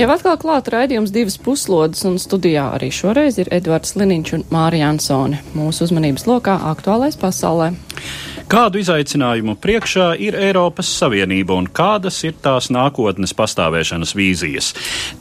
Jau atkal klāta raidījums divas puslodes, un studijā arī šoreiz ir Edvards Liniņš un Mārija Ansone. Mūsu uzmanības lokā aktuālais pasaulē. Kādu izaicinājumu priekšā ir Eiropas Savienība un kādas ir tās nākotnes pastāvēšanas vīzijas?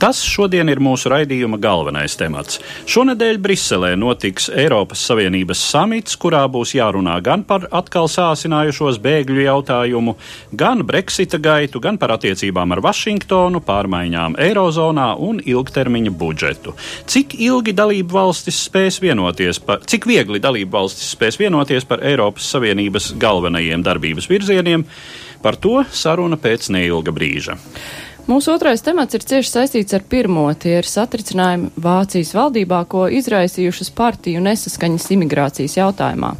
Tas šodien ir mūsu raidījuma galvenais temats. Šonadēļ Briselē notiks Eiropas Savienības samits, kurā būs jārunā gan par atkal sāsinājušos bēgļu jautājumu, gan Brexita gaitu, gan par attiecībām ar Vašingtonu, pārmaiņām Eirozonā un ilgtermiņa budžetu. Cik ilgi dalību valstis spēs vienoties par, cik viegli dalību valstis spēs vienoties par Eiropas Savienības galvenajiem darbības virzieniem. Par to saruna pēc neilga brīža. Mūsu otrais temats ir cieši saistīts ar pirmo. Tie ir satricinājumi Vācijas valdībā, ko izraisījušas partiju nesaskaņas imigrācijas jautājumā.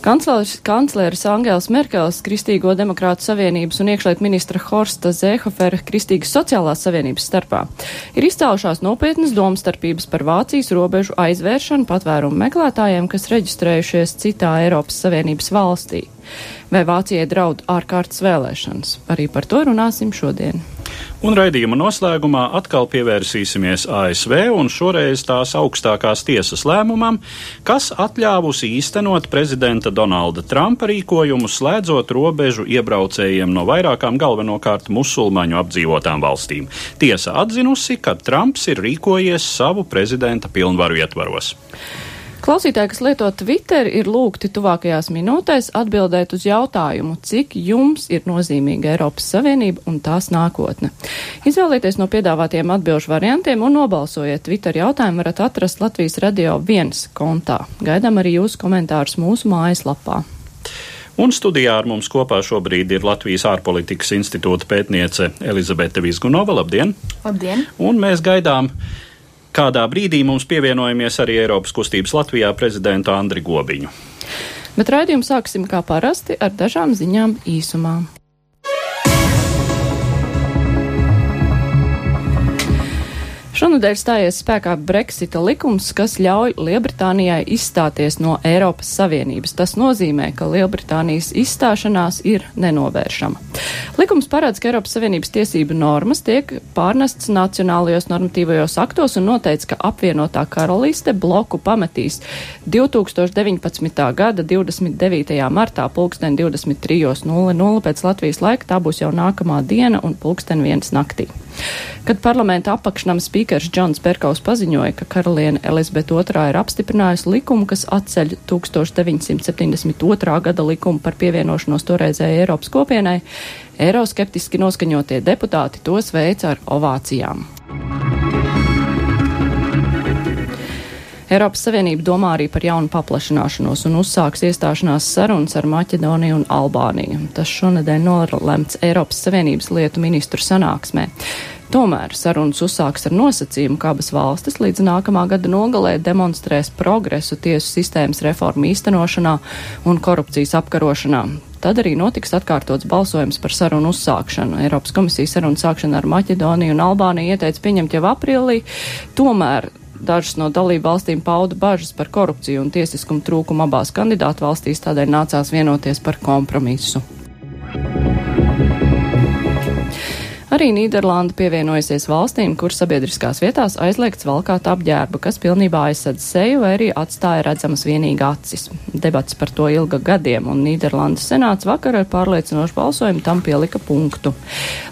Kanclers, kancleris Angēls Merkels, Kristīgo demokrātu savienības un iekšliet ministra Horsta Zēhofera Kristīgas sociālās savienības starpā ir izcēlušās nopietnas domstarpības par Vācijas robežu aizvēršanu patvērumu meklētājiem, kas reģistrējušies citā Eiropas Savienības valstī. Vai Vācijai draud ārkārtas vēlēšanas? Arī par to runāsim šodien. Un raidījuma noslēgumā atkal pievērsīsimies ASV un šoreiz tās augstākās tiesas lēmumam, kas atļāvusi īstenot prezidenta Donalda Trumpa rīkojumu, slēdzot robežu iebraucējiem no vairākām galvenokārt musulmaņu apdzīvotām valstīm. Tiesa atzinusi, ka Trumps ir rīkojies savu prezidenta pilnvaru ietvaros. Klausītāji, kas lieto Twitter, ir lūgti tuvākajās minūtēs atbildēt uz jautājumu, cik jums ir nozīmīga Eiropas Savienība un tās nākotne. Izvēlieties no piedāvātiem atbilžu variantiem un nobalsojiet. Twitter jautājumu varat atrast Latvijas radio viens kontā. Gaidām arī jūsu komentārus mūsu mājaslapā. Un studijā ar mums kopā šobrīd ir Latvijas ārpolitikas institūta pētniece Elizabete Vizgunova. Labdien! Labdien! Un mēs gaidām Kādā brīdī mums pievienojamies arī Eiropas kustības Latvijā prezidentu Andri Gobiņu. Bet raidījumu sāksim kā parasti ar dažām ziņām īsumā. Šonadēļ stājies spēkā Brexita likums, kas ļauj Lielbritānijai izstāties no Eiropas Savienības. Tas nozīmē, ka Lielbritānijas izstāšanās ir nenovēršama. Likums paredz, ka Eiropas Savienības tiesību normas tiek pārnestas nacionālajos normatīvajos aktos un noteica, ka apvienotā karaliste bloku pametīs 2019. gada 29. martā pulksten 23.00 pēc Latvijas laika. Tā būs jau nākamā diena un pulksten viens naktī. Kad parlamenta apakšnam spīkers Džons Berkaus paziņoja, ka karaliene Elizabete II ir apstiprinājusi likumu, kas atceļ 1972. gada likumu par pievienošanos toreizējai Eiropas kopienai, eiroskeptiski noskaņotie deputāti tos veica ar ovācijām. Eiropas Savienība domā arī par jaunu paplašināšanos un uzsāks iestāšanās sarunas ar Maķedoniju un Albāniju. Tas šonadēļ nolemts Eiropas Savienības lietu ministru sanāksmē. Tomēr sarunas uzsāks ar nosacījumu, ka abas valstis līdz nākamā gada nogalē demonstrēs progresu tiesu sistēmas reformu īstenošanā un korupcijas apkarošanā. Tad arī notiks atkārtots balsojums par sarunu uzsākšanu. Eiropas komisijas sarunu sākšana ar Maķedoniju un Albāniju ieteica pieņemt jau aprīlī. Tomēr Dažas no dalību valstīm pauda bažas par korupciju un tiesiskumu trūkumu abās kandidātu valstīs, tādēļ nācās vienoties par kompromisu. Arī Nīderlanda pievienojusies valstīm, kur sabiedriskās vietās aizliegts valkāt apģērbu, kas pilnībā aizsedz seju vai arī atstāja redzamas vienīgi acis. Debats par to ilga gadiem, un Nīderlandes senāts vakar ar pārliecinošu balsojumu tam pielika punktu.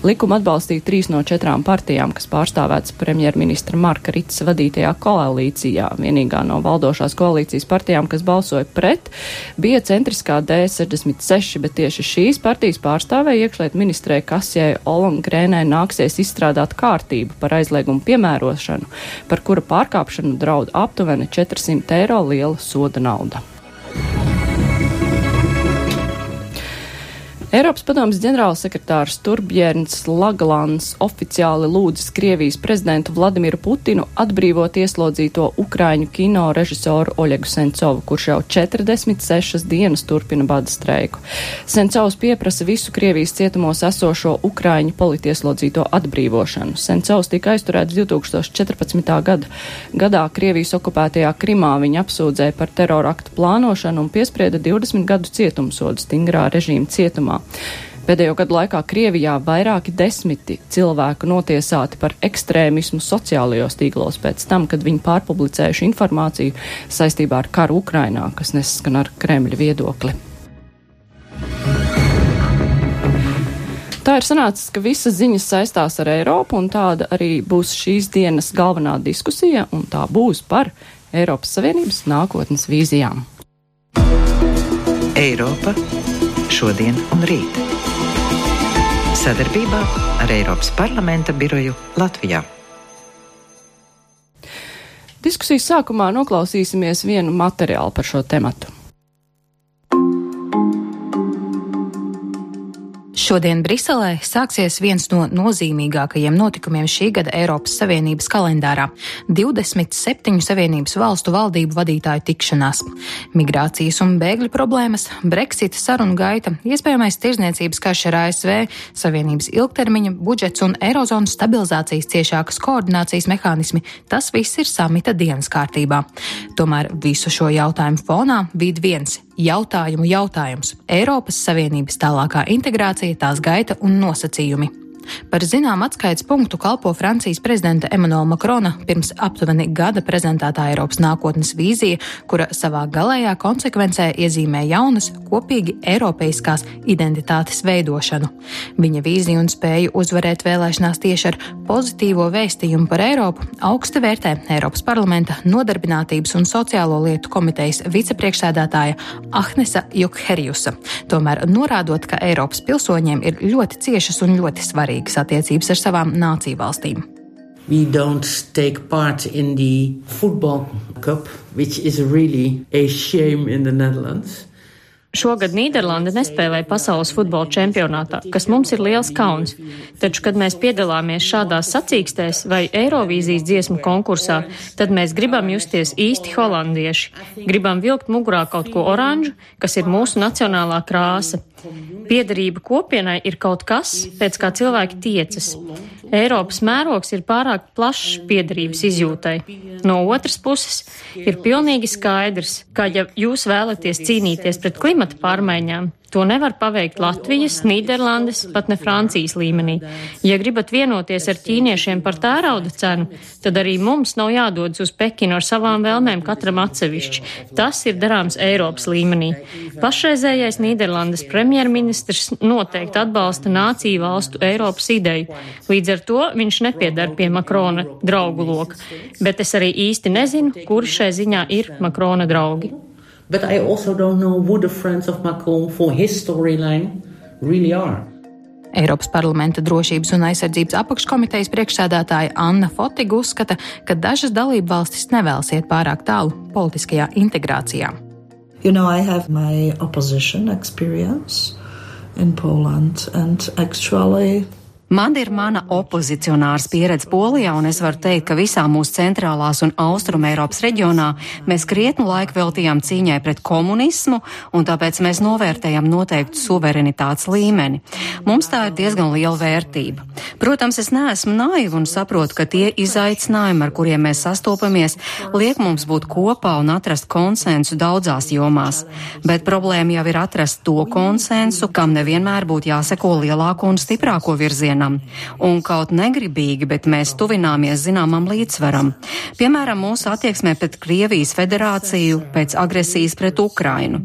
Likumu atbalstīja trīs no četrām partijām, kas pārstāvēts premjerministra Marka Rits vadītajā koalīcijā. Vienīgā no valdošās koalīcijas partijām, kas balsoja pret, bija centriskā D66, bet tieši šīs partijas pārstāvēja iekšliet ministrē Kasjai Olongrēnai Ukrainai nāksies izstrādāt kārtību par aizliegumu piemērošanu, par kura pārkāpšanu draud aptuveni 400 eiro liela soda nauda. Eiropas padomas ģenerālsekretārs Turbjērns Laglans oficiāli lūdzis Krievijas prezidentu Vladimiru Putinu atbrīvot ieslodzīto ukraiņu kino režisoru Oļegu Sencovu, kurš jau 46 dienas turpina bada streiku. Sencovs pieprasa visu Krievijas cietumos esošo ukraiņu politieslodzīto atbrīvošanu. Sencovs tika aizturēts 2014. gada. gadā Krievijas okupētajā Krimā viņa apsūdzēja par teroraktu plānošanu un piesprieda 20 gadu cietumsodu stingrā režīma cietumā. Pēdējo gadu laikā Krievijā vairāki desmiti cilvēku notiesāti par ekstrēmismu sociālajos tīklos pēc tam, kad viņi pārpublicējuši informāciju saistībā ar karu Ukrainā, kas nesaskan ar Kremļa viedokli. Tā ir sanācis, ka visas ziņas saistās ar Eiropu, un tāda arī būs šīs dienas galvenā diskusija, un tā būs par Eiropas Savienības nākotnes vīzijām. Eiropa šodien un rīt. Sadarbībā ar Eiropas parlamenta biroju Latvijā. Diskusijas sākumā noklausīsimies vienu materiālu par šo tematu. Šodien Briselē sāksies viens no nozīmīgākajiem notikumiem šī gada Eiropas Savienības kalendārā - 27 Savienības valstu valdību vadītāju tikšanās. Migrācijas un bēgļu problēmas, Brexit sarunu gaita, iespējamais tirzniecības karš ar ASV, Savienības ilgtermiņa budžets un Eirozonas stabilizācijas ciešākas koordinācijas mehānismi - tas viss ir samita dienas kārtībā. Tomēr visu šo jautājumu fonā vid viens jautājumu jautājums - Eiropas Savienības tālākā integrācija, tās gaita un nosacījumi. Par zinām atskaites punktu kalpo Francijas prezidenta Emanuela Makrona pirms aptuveni gada prezentētā Eiropas nākotnes vīzija, kura savā galējā konsekvencē iezīmē jaunas, kopīgi eiropeiskās identitātes veidošanu. Viņa vīzija un spēja uzvarēt vēlēšanās tieši ar pozitīvo vēstījumu par Eiropu augsti vērtē Eiropas parlamenta nodarbinātības un sociālo lietu komitejas vicepriekšsēdētāja Ahnesa Jukherjusa, tomēr norādot, ka Eiropas pilsoņiem ir ļoti ciešas un ļoti svarīgas svarīgas attiecības ar savām nāciju valstīm. We don't take part in the football cup, which is really a shame in the Netherlands. Šogad Nīderlanda nespēlēja pasaules futbola čempionātā, kas mums ir liels kauns. Taču, kad mēs piedalāmies šādās sacīkstēs vai Eirovīzijas dziesmu konkursā, tad mēs gribam justies īsti holandieši. Gribam vilkt mugurā kaut ko oranžu, kas ir mūsu nacionālā krāsa. Piedarība kopienai ir kaut kas, pēc kā cilvēki tiecas. Eiropas mērogs ir pārāk plašs piedarības izjūtai. No otras puses, ir pilnīgi skaidrs, ka ja jūs vēlaties cīnīties pret klimata pārmaiņām, To nevar paveikt Latvijas, Nīderlandes, pat ne Francijas līmenī. Ja gribat vienoties ar ķīniešiem par tērauda cenu, tad arī mums nav jādodas uz Pekinu ar savām vēlmēm katram atsevišķi. Tas ir darāms Eiropas līmenī. Pašreizējais Nīderlandes premjerministrs noteikti atbalsta nāciju valstu Eiropas ideju. Līdz ar to viņš nepiedar pie Makrona draugu loka. Bet es arī īsti nezinu, kuri šai ziņā ir Makrona draugi. But I also don't know who the friends of Macron for his storyline really are. Eiropas parlamenta drošības un aizsardzības apakškomitejas priekšsēdētāja Anna Fotiga uzskata, ka dažas dalību valstis nevēlas iet pārāk tālu politiskajā integrācijā. You know, I have my opposition experience in Poland and actually Man ir mana opozicionārs pieredze Polijā, un es varu teikt, ka visā mūsu centrālās un austrum Eiropas reģionā mēs krietnu laiku veltījām cīņai pret komunismu, un tāpēc mēs novērtējam noteiktu suverenitātes līmeni. Mums tā ir diezgan liela vērtība. Protams, es neesmu naiva un saprotu, ka tie izaicinājumi, ar kuriem mēs sastopamies, liek mums būt kopā un atrast konsensu daudzās jomās. Bet problēma jau ir atrast to konsensu, kam nevienmēr būtu jāseko lielāko un stiprāko virzienu virzienam, un kaut negribīgi, bet mēs tuvināmies zināmam līdzsvaram. Piemēram, mūsu attieksmē pret Krievijas federāciju pēc agresijas pret Ukrainu.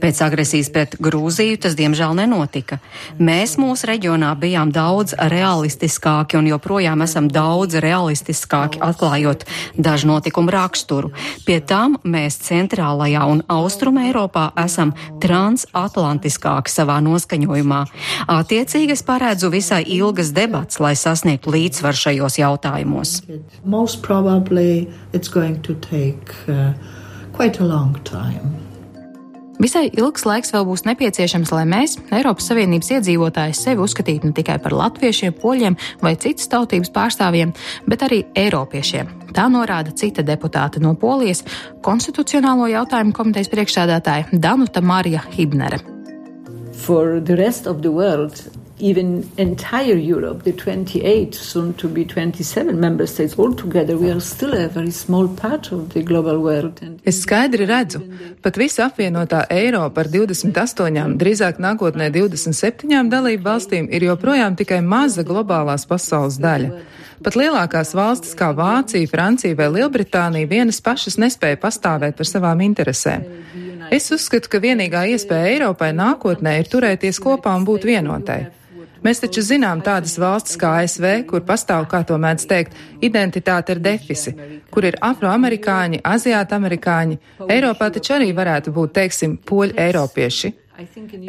Pēc agresijas pret Grūziju tas diemžēl nenotika. Mēs mūsu reģionā bijām daudz realistiskāki un joprojām esam daudz realistiskāki atklājot dažu notikumu raksturu. Pie tam mēs centrālajā un austruma Eiropā esam transatlantiskāki savā noskaņojumā. Attiecīgi es paredzu visai ilgi ilgas debats, lai sasniegtu līdzsvaru šajos jautājumos. Visai ilgs laiks vēl būs nepieciešams, lai mēs, Eiropas Savienības iedzīvotāji, sevi uzskatītu ne tikai par latviešiem, poļiem vai citas tautības pārstāvjiem, bet arī eiropiešiem. Tā norāda cita deputāte no Polijas, konstitucionālo jautājumu komitejas priekšsēdētāja Danuta Marija Hibnere. For the rest of the world, even entire Europe, the 28, soon to be 27 member states altogether, we are still a very small part of the global world. Es skaidri redzu, pat visa apvienotā Eiropa ar 28, drīzāk nākotnē 27 dalību valstīm ir joprojām tikai maza globālās pasaules daļa. Pat lielākās valstis kā Vācija, Francija vai Lielbritānija vienas pašas nespēja pastāvēt par savām interesēm. Es uzskatu, ka vienīgā iespēja Eiropai nākotnē ir turēties kopā un būt vienotai. Mēs taču zinām tādas valstis kā ASV, kur pastāv, kā to mēdz teikt, identitāte ar defisi, kur ir afroamerikāņi, aziāta amerikāņi. Eiropā taču arī varētu būt, teiksim, poļu eiropieši.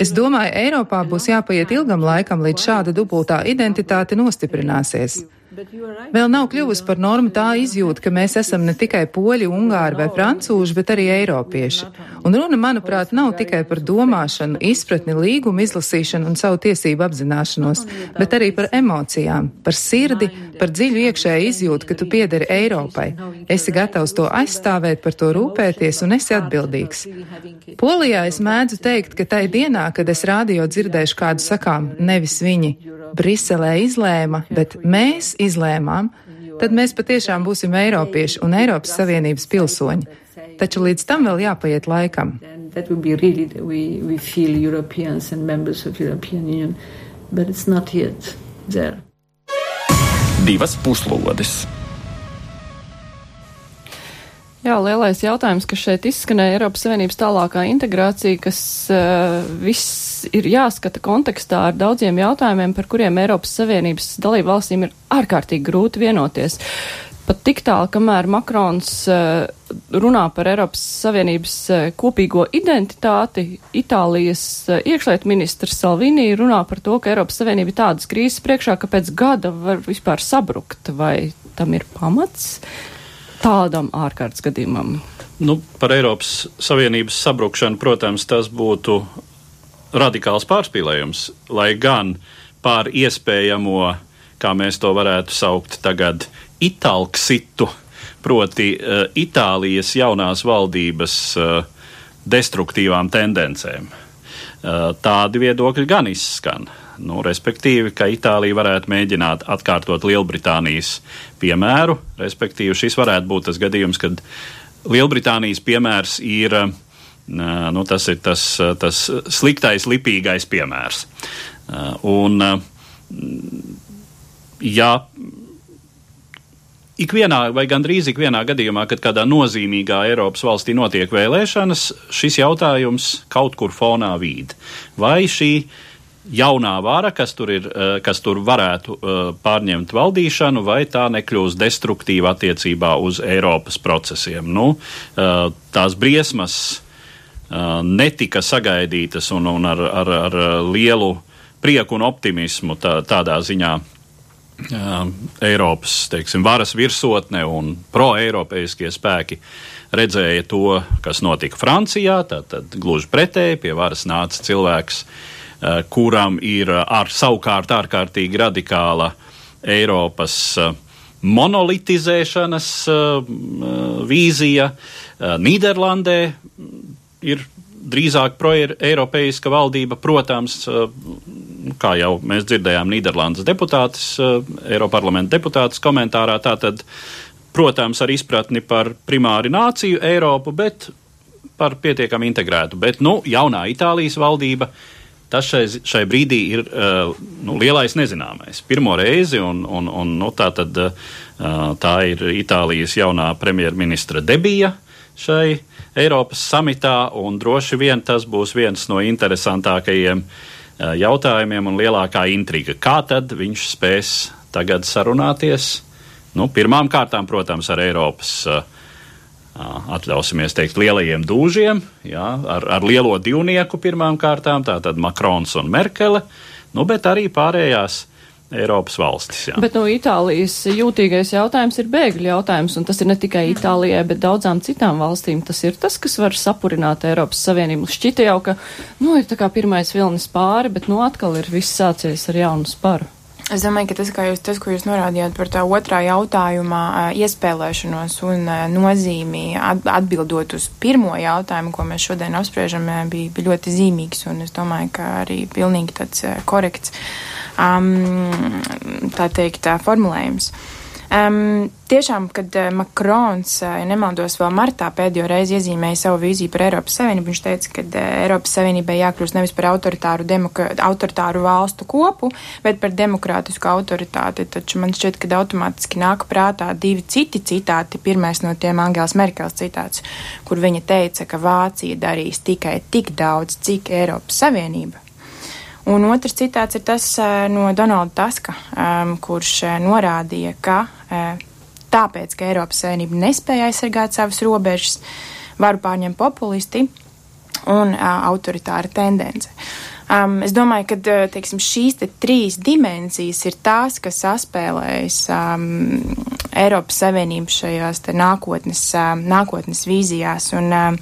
Es domāju, Eiropā būs jāpaiet ilgam laikam, līdz šāda dubultā identitāte nostiprināsies. Vēl nav kļuvusi par normu tā izjūta, ka mēs esam ne tikai poļi, ungāri vai francūži, bet arī eiropieši. Un runa, manuprāt, nav tikai par domāšanu, izpratni, līgumu izlasīšanu un savu tiesību apzināšanos, bet arī par emocijām, par sirdi, par dziļu iekšēju izjūtu, ka tu piederi Eiropai. Esi gatavs to aizstāvēt, par to rūpēties un esi atbildīgs. Polijā es mēdzu teikt, ka tai dienā, kad es rādio dzirdēšu kādu sakām, nevis viņi, Briselē izlēma, bet mēs izlēmām, tad mēs patiešām būsim Eiropieši un Eiropas Savienības pilsoņi. Taču līdz tam vēl jāpaiet laikam. Divas puslodes! Jā, lielais jautājums, kas šeit izskanēja Eiropas Savienības tālākā integrācija, kas uh, viss ir jāskata kontekstā ar daudziem jautājumiem, par kuriem Eiropas Savienības dalību valstīm ir ārkārtīgi grūti vienoties. Pat tik tālu, kamēr Makrons uh, runā par Eiropas Savienības uh, kopīgo identitāti, Itālijas uh, iekšlietu ministrs Salvini runā par to, ka Eiropas Savienība ir tādas krīzes priekšā, ka pēc gada var vispār sabrukt, vai tam ir pamats? Uh, tādam ārkārtas gadījumam? Nu, par Eiropas Savienības sabrukšanu, protams, tas būtu radikāls pārspīlējums, lai gan pār iespējamo, kā mēs to varētu saukt tagad, itālksitu, proti uh, Itālijas jaunās valdības uh, destruktīvām tendencēm. Uh, tādi viedokļi gan izskan. Nu, respektīvi, ka Itālija varētu mēģināt atkārtot Lielbritānijas piemēru. Respektīvi, šis varētu būt tas gadījums, kad Lielbritānijas piemērs ir, nu, tas, ir tas, tas sliktais, lipīgais piemērs. Un, ja ikvienā vai gandrīz ikvienā gadījumā, kad kādā nozīmīgā Eiropas valstī notiek vēlēšanas, šis jautājums kaut kur fonā vīd. Vai šī jaunā vara, kas tur, ir, eh, kas tur varētu eh, pārņemt valdīšanu, vai tā nekļūs destruktīva attiecībā uz Eiropas procesiem. Nu, eh, tās briesmas netika sagaidītas un, un ar, ar, ar lielu prieku un optimismu tā, tādā ziņā. Eiropas teiksim, varas virsotne un pro-eiropeiskie spēki redzēja to, kas notika Francijā. Tad gluži pretēji pie varas nāca cilvēks, uh, kuram ir eh, ar savukārt ārkārtīgi radikāla Eiropas eh, monolitizēšanas vīzija. Nīderlandē ir drīzāk pro-eiropeiska valdība, protams, kā jau mēs dzirdējām, Nīderlandes deputātis, Eiroparlamenta deputātis komentārā, tātad, protams, ar izpratni par primāri nāciju Eiropu, bet par pietiekami integrētu. Bet, nu, jaunā Itālijas valdība uh, Tas šai, šai brīdī ir uh, nu, lielais nezināmais. Pirmo reizi, un, un, un nu, tā, tad, uh, tā ir Itālijas jaunā premjerministra debija šai Eiropas samitā, un droši vien tas būs viens no interesantākajiem uh, jautājumiem un lielākā intriga. Kā tad viņš spēs tagad sarunāties? Nu, pirmām kārtām, protams, ar Eiropas uh, atļausimies teikt, lielajiem dūžiem, jā, ar, ar lielo divnieku pirmām kārtām, tātad Makrons un Merkele, nu, bet arī pārējās Eiropas valstis. Jā. Bet no Itālijas jūtīgais jautājums ir bēgļu jautājums, un tas ir ne tikai Itālijai, bet daudzām citām valstīm. Tas ir tas, kas var sapurināt Eiropas Savienību. Šķita jau, ka, nu, ir tā kā pirmais vilnis pāri, bet, nu, atkal ir viss sācies ar jaunu sparu. Es domāju, ka tas, jūs, tas, ko jūs norādījāt par tā otrā jautājumā, iespēlēšanos un nozīmī atbildot uz pirmo jautājumu, ko mēs šodien apspriežam, bija, bija ļoti zīmīgs un es domāju, ka arī pilnīgi tāds korekts um, tā teikt, formulējums. Um, tiešām, kad uh, Makrons, uh, ja nemaldos, vēl martā pēdējo reizi iezīmēja savu vīziju par Eiropas Savienību, viņš teica, ka uh, Eiropas Savienībai jākļūst nevis par autoritāru, autoritāru valstu kopu, bet par demokrātisku autoritāti. Taču man šķiet, ka automātiski nāk prātā divi citi citāti. Pirmais no tiem Angēlas Merkels citāts, kur viņa teica, ka Vācija darīs tikai tik daudz, cik Eiropas Savienība. Un otrs citāts ir tas no Donalda Taska, um, kurš norādīja, ka uh, tāpēc, ka Eiropas Savienība nespēja aizsargāt savas robežas, varu pārņemt populisti un autoritāra tendence. Um, es domāju, ka teiksim, šīs te trīs dimensijas ir tās, kas saspēlējas um, Eiropas Savienības šajās nākotnes, um, nākotnes vīzijās. Un, um,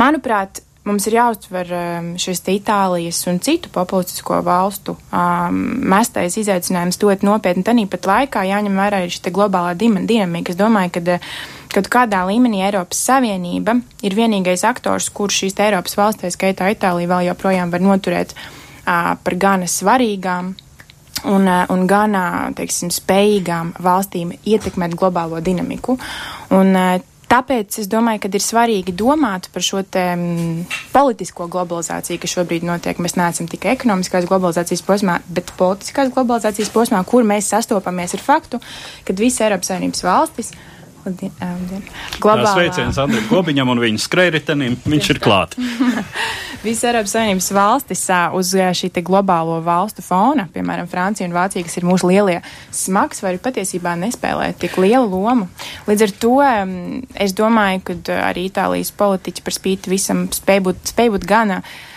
manuprāt, mums ir jāuztver um, šis Itālijas un citu populistisko valstu um, mestais izaicinājums ļoti nopietni. Tāpat laikā jāņem vērā arī šī globālā dinamika. Es domāju, ka kaut kādā līmenī Eiropas Savienība ir vienīgais aktors, kurš šīs Eiropas valstīs, skaitā Itālija, vēl joprojām var noturēt uh, par gana svarīgām. Un, un gan, teiksim, spējīgām valstīm ietekmēt globālo dinamiku. Un, Tāpēc es domāju, ka ir svarīgi domāt par šo te, m, politisko globalizāciju, kas šobrīd notiek. Mēs neesam tikai ekonomiskās globalizācijas posmā, bet politiskās globalizācijas posmā, kur mēs sastopamies ar faktu, ka visas Eiropas Savienības valstis Labdien, labdien. Globālā... Sveiciens Andrim Gobiņam un viņa skrējritenim, viņš ir klāt. Visa Eiropas Savienības valstis uz šī te globālo valstu fona, piemēram, Francija un Vācija, kas ir mūsu lielie smagsvari, patiesībā nespēlē tik lielu lomu. Līdz ar to es domāju, ka arī Itālijas politiķi par spīti visam spēj būt, spēj būt gana reāli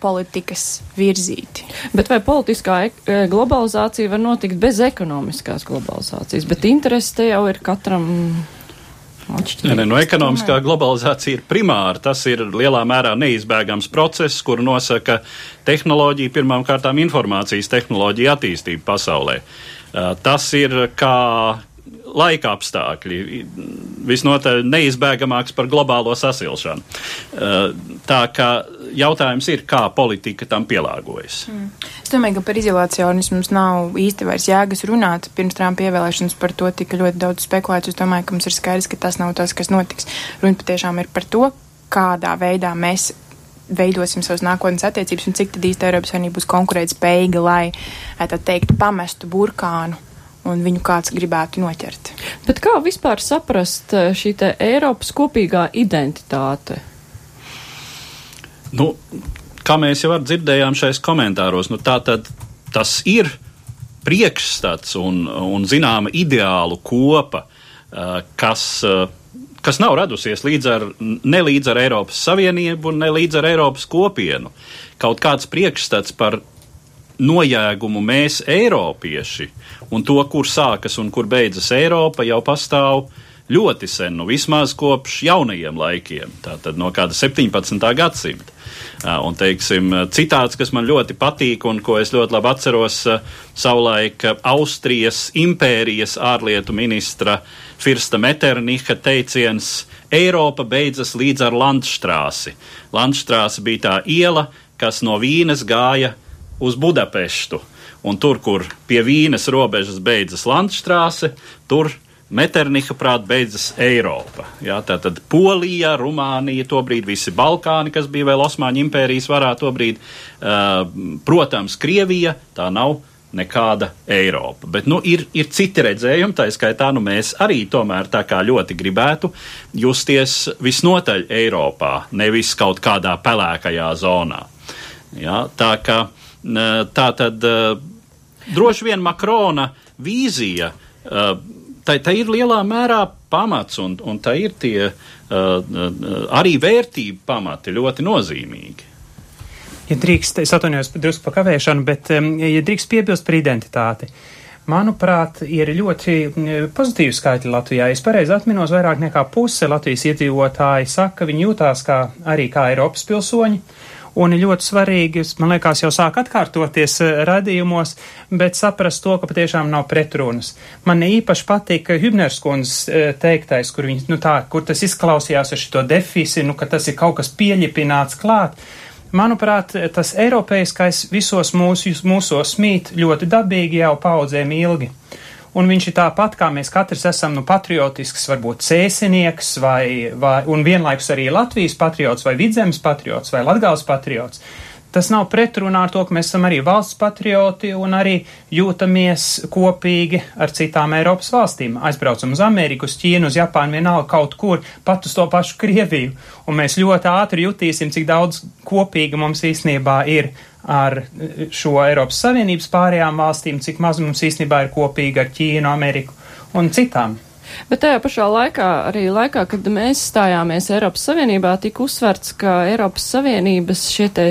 politikas virzīti. Bet vai politiskā e, globalizācija var notikt bez ekonomiskās globalizācijas? Bet interesi te jau ir katram. Nē, nē, no ekonomiskā globalizācija ir primāra. Tas ir lielā mērā neizbēgams process, kuru nosaka tehnoloģija, pirmām kārtām informācijas tehnoloģija attīstība pasaulē. Tas ir kā, laika apstākļi visnotaļ neizbēgamāks par globālo sasilšanu. Eh, tā kā jautājums ir, kā politika tam pielāgojas. Mm. Es domāju, ka par izolācijas mums nav īsti vairs jēgas runāt. Pirms Trumpa ievēlēšanas par to tika ļoti daudz spekulēts. Es domāju, ka mums ir skaidrs, ka tas nav tas, kas notiks. Runa patiešām ir par to, kādā veidā mēs veidosim savas nākotnes attiecības un cik tad īsti Eiropas Savienība būs konkurētspējīga, lai, eh, tā teikt, pamestu burkānu un viņu kāds gribētu noķert. Bet kā vispār saprast eh, šī te Eiropas kopīgā identitāte? Nu, kā mēs jau dzirdējām šais komentāros, nu, tā tad tas ir priekšstats un, un zināma ideālu kopa, eh, kas, eh, kas nav radusies līdz ar, ne līdz ar Eiropas Savienību un ne līdz ar Eiropas kopienu. Kaut kāds priekšstats par nojēgumu mēs, Eiropieši, un to, kur sākas un kur beidzas Eiropa, jau pastāv ļoti sen, nu vismaz kopš jaunajiem laikiem, tātad no kāda 17. gadsimta. Un, teiksim, citāts, kas man ļoti patīk un ko es ļoti labi atceros, savulaik Austrijas impērijas ārlietu ministra Firsta Meterniha teiciens Eiropa beidzas līdz ar Landstrāsi. Landstrāsi bija tā iela, kas no Vīnes gāja uz Budapeštu. Un tur, kur pie Vīnes robežas beidzas Landstrāse, tur Meterniha prāt beidzas Eiropa. Jā, tā tad Polija, Rumānija, tobrīd visi Balkāni, kas bija vēl Osmaņu impērijas varā tobrīd, uh, protams, Krievija, tā nav nekāda Eiropa. Bet, nu, ir, ir citi redzējumi, tā skaitā, nu, mēs arī tomēr tā kā ļoti gribētu justies visnotaļ Eiropā, nevis kaut kādā pelēkajā zonā. Jā, tā kā Tā tad droši vien Makrona vīzija, tā, tā ir lielā mērā pamats un, un tā ir tie arī vērtību pamati ļoti nozīmīgi. Ja drīkst, es atvainojos drusku par kavēšanu, bet, ja drīkst piebilst par identitāti. Manuprāt, ir ļoti pozitīvi skaitļi Latvijā. Es pareizi atminos, vairāk nekā puse Latvijas iedzīvotāji saka, ka viņi jūtās kā, arī kā Eiropas pilsoņi. Un ļoti svarīgi, man liekas, jau sāk atkārtoties eh, radījumos, bet saprast to, ka patiešām nav pretrunas. Man īpaši patīk Hübners kundzes eh, teiktais, kur, viņi, nu tā, kur tas izklausījās ar šito defisi, nu, ka tas ir kaut kas pieļipināts klāt. Manuprāt, tas eiropeiskais visos mūsu, mūsos mīt ļoti dabīgi jau paudzēm ilgi. Un viņš ir tāpat, kā mēs katrs esam nu, patriotisks, varbūt cēsinieks, vai, vai, un vienlaikus arī Latvijas patriots, vai vidzemes patriots, vai latgāls patriots. Tas nav pretrunā ar to, ka mēs esam arī valsts patrioti un arī jūtamies kopīgi ar citām Eiropas valstīm. Aizbraucam uz Ameriku, uz Ķīnu, uz Japānu, vienalga kaut kur, pat uz to pašu Krieviju, un mēs ļoti ātri jutīsim, cik daudz kopīga mums īstenībā ir ar šo Eiropas Savienības pārējām valstīm, cik maz mums īstenībā ir kopīga ar Ķīnu, Ameriku un citām. Bet tajā pašā laikā, arī laikā, kad mēs stājāmies Eiropas Savienībā, tika uzsverts, ka Eiropas Savienības šie te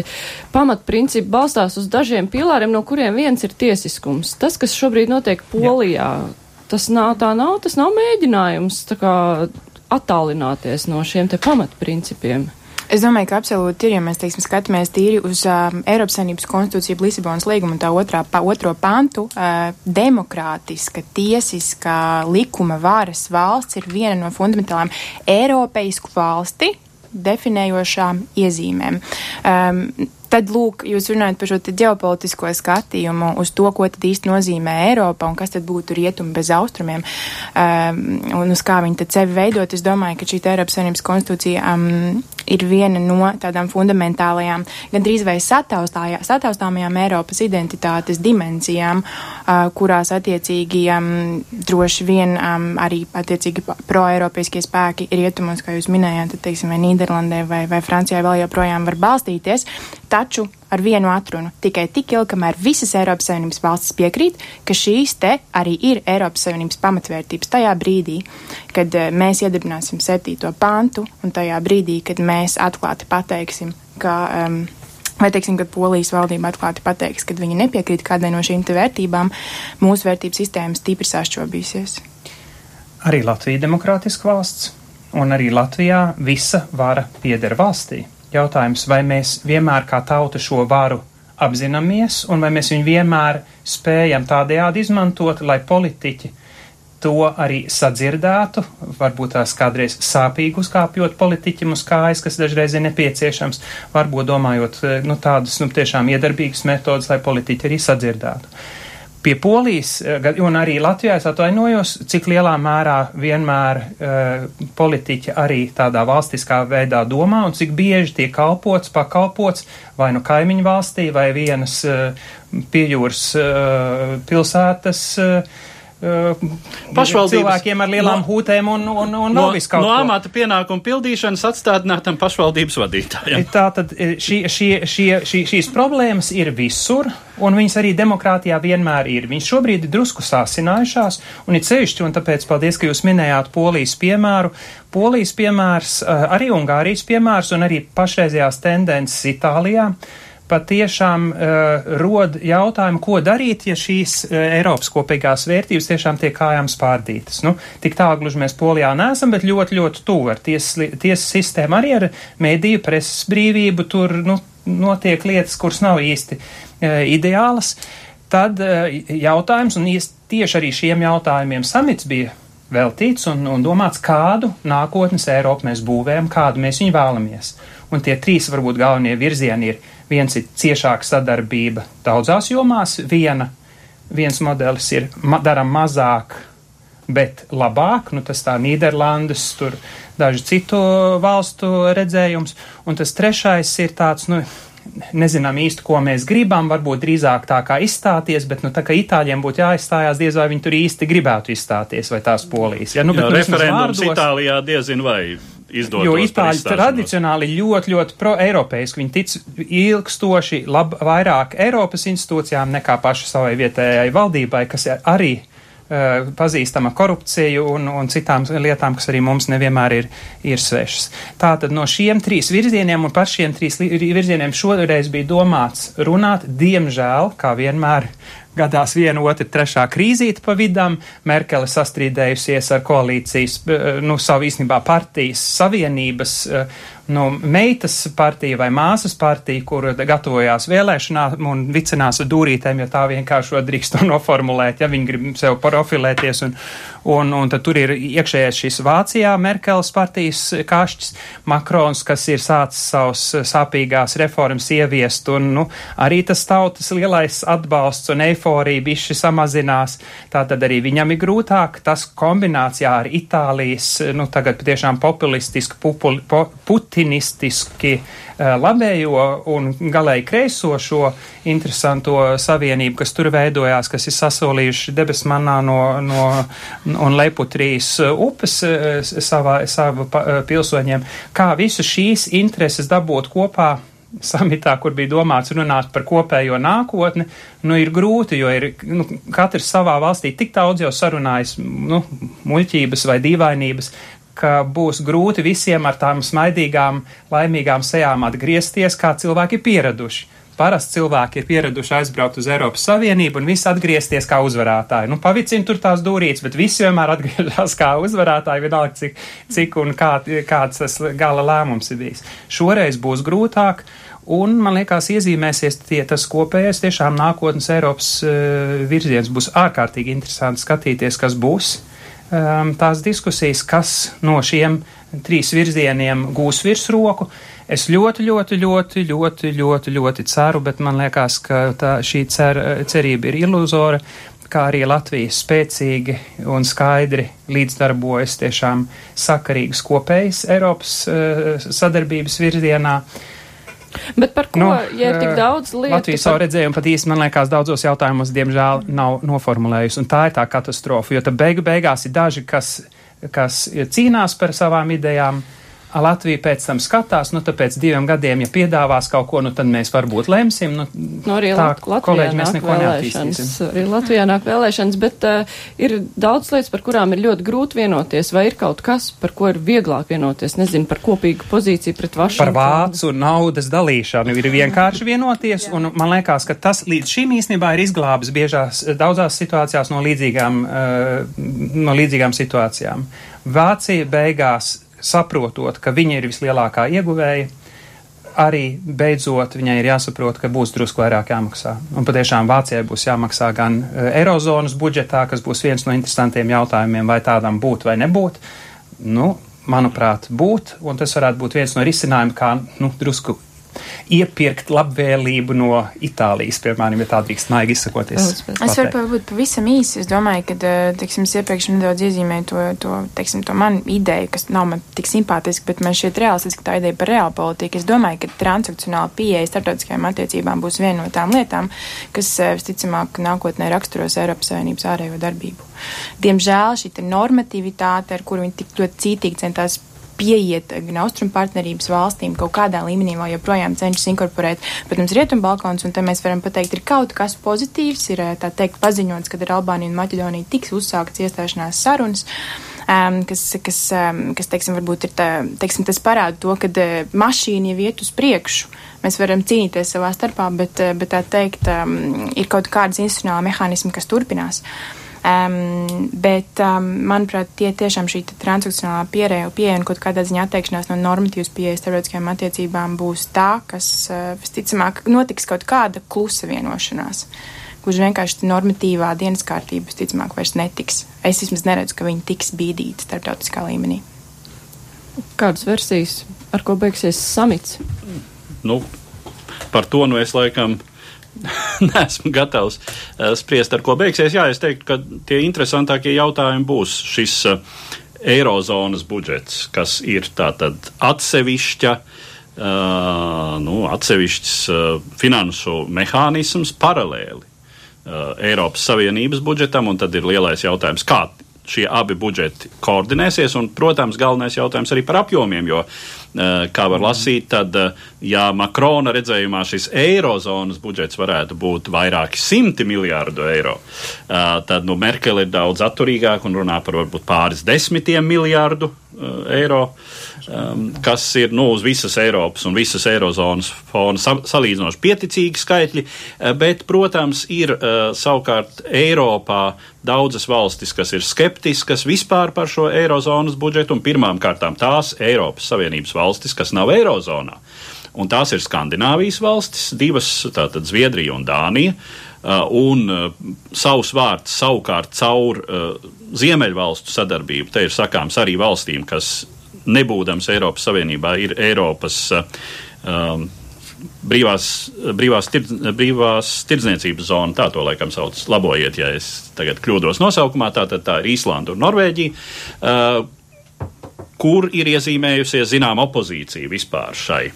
pamatprincipi balstās uz dažiem pilāriem, no kuriem viens ir tiesiskums. Tas, kas šobrīd notiek Polijā, Jā. tas nav tā nav, tas nav mēģinājums tā kā attālināties no šiem te pamatprincipiem. Es domāju, ka absolūti ir, ja mēs, teiksim, skatāmies tīri uz uh, Eiropas Savienības konstitūciju, Lisabonas līgumu un tā otrā, pa, otro pantu, uh, demokrātiska, tiesiska likuma varas valsts ir viena no fundamentālām Eiropeisku valsti definējošām iezīmēm. Um, Tad, lūk, jūs runājat par šo ģeopolitisko skatījumu uz to, ko tad īsti nozīmē Eiropa un kas tad būtu rietumi bez austrumiem um, un uz kā viņi tad sevi veidot. Es domāju, ka šī Eiropas Savienības konstitūcija um, ir viena no tādām fundamentālajām, gandrīz vai sataustāmajām Eiropas identitātes dimensijām, uh, kurās attiecīgi um, droši vien um, arī attiecīgi pro-eiropieskie spēki rietumos, kā jūs minējāt, tad, teiksim, vai Nīderlandē vai, vai Francijā vēl joprojām var balstīties taču ar vienu atrunu - tikai tik ilgi, kamēr visas Eiropas Savienības valstis piekrīt, ka šīs te arī ir Eiropas Savienības pamatvērtības tajā brīdī, kad uh, mēs iedibināsim septīto pantu un tajā brīdī, kad mēs atklāti pateiksim, ka. Um, Vai, teiksim, kad Polijas valdība atklāti pateiks, ka viņi nepiekrīt kādai no šīm vērtībām, mūsu vērtības sistēma stipri sašķobīsies. Arī Latvija ir demokrātiska valsts, un arī Latvijā visa vara pieder valstī jautājums, vai mēs vienmēr kā tauta šo varu apzināmies un vai mēs viņu vienmēr spējam tādējādi izmantot, lai politiķi to arī sadzirdētu, varbūt tās kādreiz sāpīgi uzkāpjot politiķim uz kājas, kas dažreiz ir nepieciešams, varbūt domājot nu, tādas nu, tiešām iedarbīgas metodas, lai politiķi arī sadzirdētu. Pie Polijas eh, un arī Latvijā es atvainojos, cik lielā mērā vienmēr uh, politiķi arī tādā valstiskā veidā domā un cik bieži tiek kalpots, pakalpots vai nu kaimiņu valstī vai vienas uh, piejūras uh, pilsētas. Uh, Uh, cilvēkiem ar lielām no, hūtēm un, un, un no, visu kaut no amata pienākumu pildīšanas atstādinātam pašvaldības vadītājam. Tā tad šī, šī, šī, šī, šīs problēmas ir visur, un viņas arī demokrātijā vienmēr ir. Viņas šobrīd ir drusku sāsinājušās, un ir ceļšķi, un tāpēc paldies, ka jūs minējāt Polijas piemēru. Polijas piemērs, uh, arī Ungārijas piemērs, un arī pašreizējās tendences Itālijā. Uh, patiešām uh, rod jautājumu, ko darīt, ja šīs uh, Eiropas kopīgās vērtības tiešām tiek kājām spārdītas. Nu, tik tālu gluži mēs Polijā neesam, bet ļoti, ļoti tuvu ar tiesas ties sistēmu arī ar mēdīju presas brīvību. Tur nu, notiek lietas, kuras nav īsti uh, ideālas. Tad uh, jautājums, un tieši arī šiem jautājumiem samits bija veltīts un, un domāts, kādu nākotnes Eiropu mēs būvējam, kādu mēs viņu vēlamies. Un tie trīs varbūt galvenie virzieni ir Viens ir ciešāka sadarbība daudzās jomās, viena, viens modelis ir ma daram mazāk, bet labāk, nu tas tā Nīderlandes, tur daži citu valstu redzējums, un tas trešais ir tāds, nu, nezinām īsti, ko mēs gribam, varbūt drīzāk tā kā izstāties, bet, nu, tā kā itāļiem būtu jāizstājās, diez vai viņi tur īsti gribētu izstāties, vai tās polijas. Ja, nu, bet, Jā, nu, referendums vārdos, Itālijā diezin vai izdotos. Jo Itāļi tradicionāli ļoti, ļoti pro-eiropeiski. Viņi tic ilgstoši lab, vairāk Eiropas institūcijām nekā paši savai vietējai valdībai, kas arī pazīstama korupciju un, un citām lietām, kas arī mums nevienmēr ir, ir svešas. Tātad no šiem trīs virzieniem un par šiem trīs virzieniem šoreiz bija domāts runāt, diemžēl, kā vienmēr gadās viena, otra, trešā krīzīte pa vidam. Merkele sastrīdējusies ar koalīcijas, nu, savu īstenībā partijas savienības nu, meitas partija vai māsas partija, kur gatavojās vēlēšanām un vicinās ar dūrītēm, ja tā vienkārši drīkst to noformulēt, ja viņi grib sev profilēties. Un, un, un tad tur ir iekšējais šis Vācijā Merkeles partijas kašķis, Makrons, kas ir sācis savus sāpīgās reformas ieviest, un nu, arī tas tautas lielais atbalsts un eiforija bišķi samazinās. Tātad arī viņam ir grūtāk tas kombinācijā ar Itālijas, nu, tagad patiešām populistiski, pupuli, po, puti putinistiski labējo un galēji kreiso šo interesanto savienību, kas tur veidojās, kas ir sasolījuši debesmanā no, no un Leiputrīs upes eh, savā, savu eh, pilsoņiem, kā visu šīs intereses dabūt kopā samitā, kur bija domāts runāt par kopējo nākotni, nu, ir grūti, jo ir nu, katrs savā valstī tik daudz jau sarunājis nu, muļķības vai dīvainības, ka būs grūti visiem ar tām smaidīgām, laimīgām sejām atgriezties, kā cilvēki ir pieraduši. Parasti cilvēki ir pieraduši aizbraukt uz Eiropas Savienību un visi atgriezties kā uzvarētāji. Nu, pavicina tur tās dūrītes, bet visi vienmēr atgriežas kā uzvarētāji, vienalga cik, cik un kā, kāds tas gala lēmums ir bijis. Šoreiz būs grūtāk. Un, man liekas, iezīmēsies tie, tas kopējais tiešām nākotnes Eiropas uh, virziens. Būs ārkārtīgi interesanti skatīties, kas būs um, tās diskusijas, kas no šiem trīs virzieniem gūs virsroku. Es ļoti, ļoti, ļoti, ļoti, ļoti, ļoti ceru, bet man liekas, ka tā, šī cer, cerība ir iluzora, kā arī Latvija spēcīgi un skaidri līdzdarbojas tiešām sakarīgas kopējas Eiropas uh, sadarbības virzienā. Uh, Bet par ko, nu, ja ir tik daudz lietu? Latvijas par... savu redzējumu pat īsti, man liekas, daudzos jautājumos, diemžēl, nav noformulējusi, un tā ir tā katastrofa, jo tad beigu beigās ir daži, kas, kas cīnās par savām idejām, Latvija pēc tam skatās, nu, tāpēc diviem gadiem, ja piedāvās kaut ko, nu, tad mēs varbūt lemsim. Nu, nu arī tā, Latvijā kolēģi, mēs neko neattīstīsim. Arī Latvijā nāk vēlēšanas, bet uh, ir daudz lietas, par kurām ir ļoti grūti vienoties, vai ir kaut kas, par ko ir vieglāk vienoties, nezinu, par kopīgu pozīciju pret Vašingtonu. Par vācu naudas dalīšanu ir vienkārši vienoties, un man liekas, ka tas līdz šim īstenībā ir izglābis biežās daudzās situācijās no līdzīgām, uh, no līdzīgām situācijām. Vācija beigās saprotot, ka viņa ir vislielākā ieguvēja, arī beidzot viņai ir jāsaprot, ka būs drusku vairāk jāmaksā. Un patiešām Vācijai būs jāmaksā gan e, Eirozonas budžetā, kas būs viens no interesantiem jautājumiem, vai tādam būt vai nebūt. Nu, manuprāt, būt, un tas varētu būt viens no risinājumiem, kā nu, drusku iepirkt labvēlību no Itālijas, piemēram, ja tā drīkst maigi izsakoties. Es varu varbūt pavisam īsi. Es domāju, ka, eh, teiksim, es iepriekš nedaudz iezīmēju to, to, teiksim, to manu ideju, kas nav man tik simpātiska, bet man šķiet realistiski tā ideja par reālu politiku. Es domāju, ka transakcionāla pieeja starptautiskajām attiecībām būs viena no tām lietām, kas, eh, visticamāk, nākotnē raksturos Eiropas Savienības ārējo darbību. Diemžēl šī normativitāte, ar kuru viņi tik ļoti cītīgi centās pieiet gan austrumu partnerības valstīm kaut kādā līmenī vēl joprojām cenšas inkorporēt, protams, rietumbalkons, un te mēs varam pateikt, ir kaut kas pozitīvs, ir tā teikt paziņots, kad ar Albāniju un Maķedoniju tiks uzsākts iestāšanās sarunas. Um, kas, kas, um, kas, teiksim, varbūt ir tā, teiksim, tas parāda to, ka uh, mašīna jau iet uz priekšu. Mēs varam cīnīties savā starpā, bet, uh, bet tā teikt, um, ir kaut kādas institucionāla mehānismi, kas turpinās. Uh, Um, bet, um, manuprāt, tie tiešām šī transakcionālā pieeja pie, un kaut kādā ziņā atteikšanās no normatīvas pieejas starptautiskajām attiecībām būs tā, kas uh, visticamāk notiks kaut kāda klusa vienošanās. Kurš vienkārši normatīvā dienas kārtība, visticamāk, vairs netiks. Es vismaz neredzu, ka viņi tiks bīdīti starptautiskā līmenī. Kādas versijas, ar ko beigsies samits? Nu, par to nu es laikam neesmu gatavs uh, spriest, ar ko beigsies. Jā, es teiktu, ka tie interesantākie jautājumi būs šis uh, eirozonas budžets, kas ir tātad atsevišķa. Uh, nu, atsevišķs uh, finanšu mehānisms paralēli uh, Eiropas Savienības budžetam, un tad ir lielais jautājums, kā šie abi budžeti koordinēsies. Un, protams, galvenais jautājums arī par apjomiem, jo, kā var lasīt, tad, ja Makrona redzējumā šis eirozonas budžets varētu būt vairāki simti miljārdu eiro, tad nu, Merkele ir daudz atturīgāk un runā par varbūt pāris desmitiem miljārdu eiro um, kas ir nu, uz visas Eiropas un visas Eirozonas fona sa salīdzinoši pieticīgi skaitļi, uh, bet, protams, ir uh, savukārt Eiropā daudzas valstis, kas ir skeptiskas vispār par šo Eirozonas budžetu, un pirmām kārtām tās Eiropas Savienības valstis, kas nav Eirozonā. Un tās ir Skandināvijas valstis, divas, tātad Zviedrija un Dānija. Uh, un uh, savs vārds savukārt caur uh, Ziemeļvalstu sadarbību. Te ir sakāms arī valstīm, kas nebūdams Eiropas Savienībā, ir Eiropas um, brīvās, brīvās, tird, brīvās tirdzniecības zona, tā to laikam sauc. Labojiet, ja es tagad kļūdos nosaukumā, tā tad tā ir Īslanda un Norvēģija. Uh, kur ir iezīmējusies zinām opozīcija vispār šai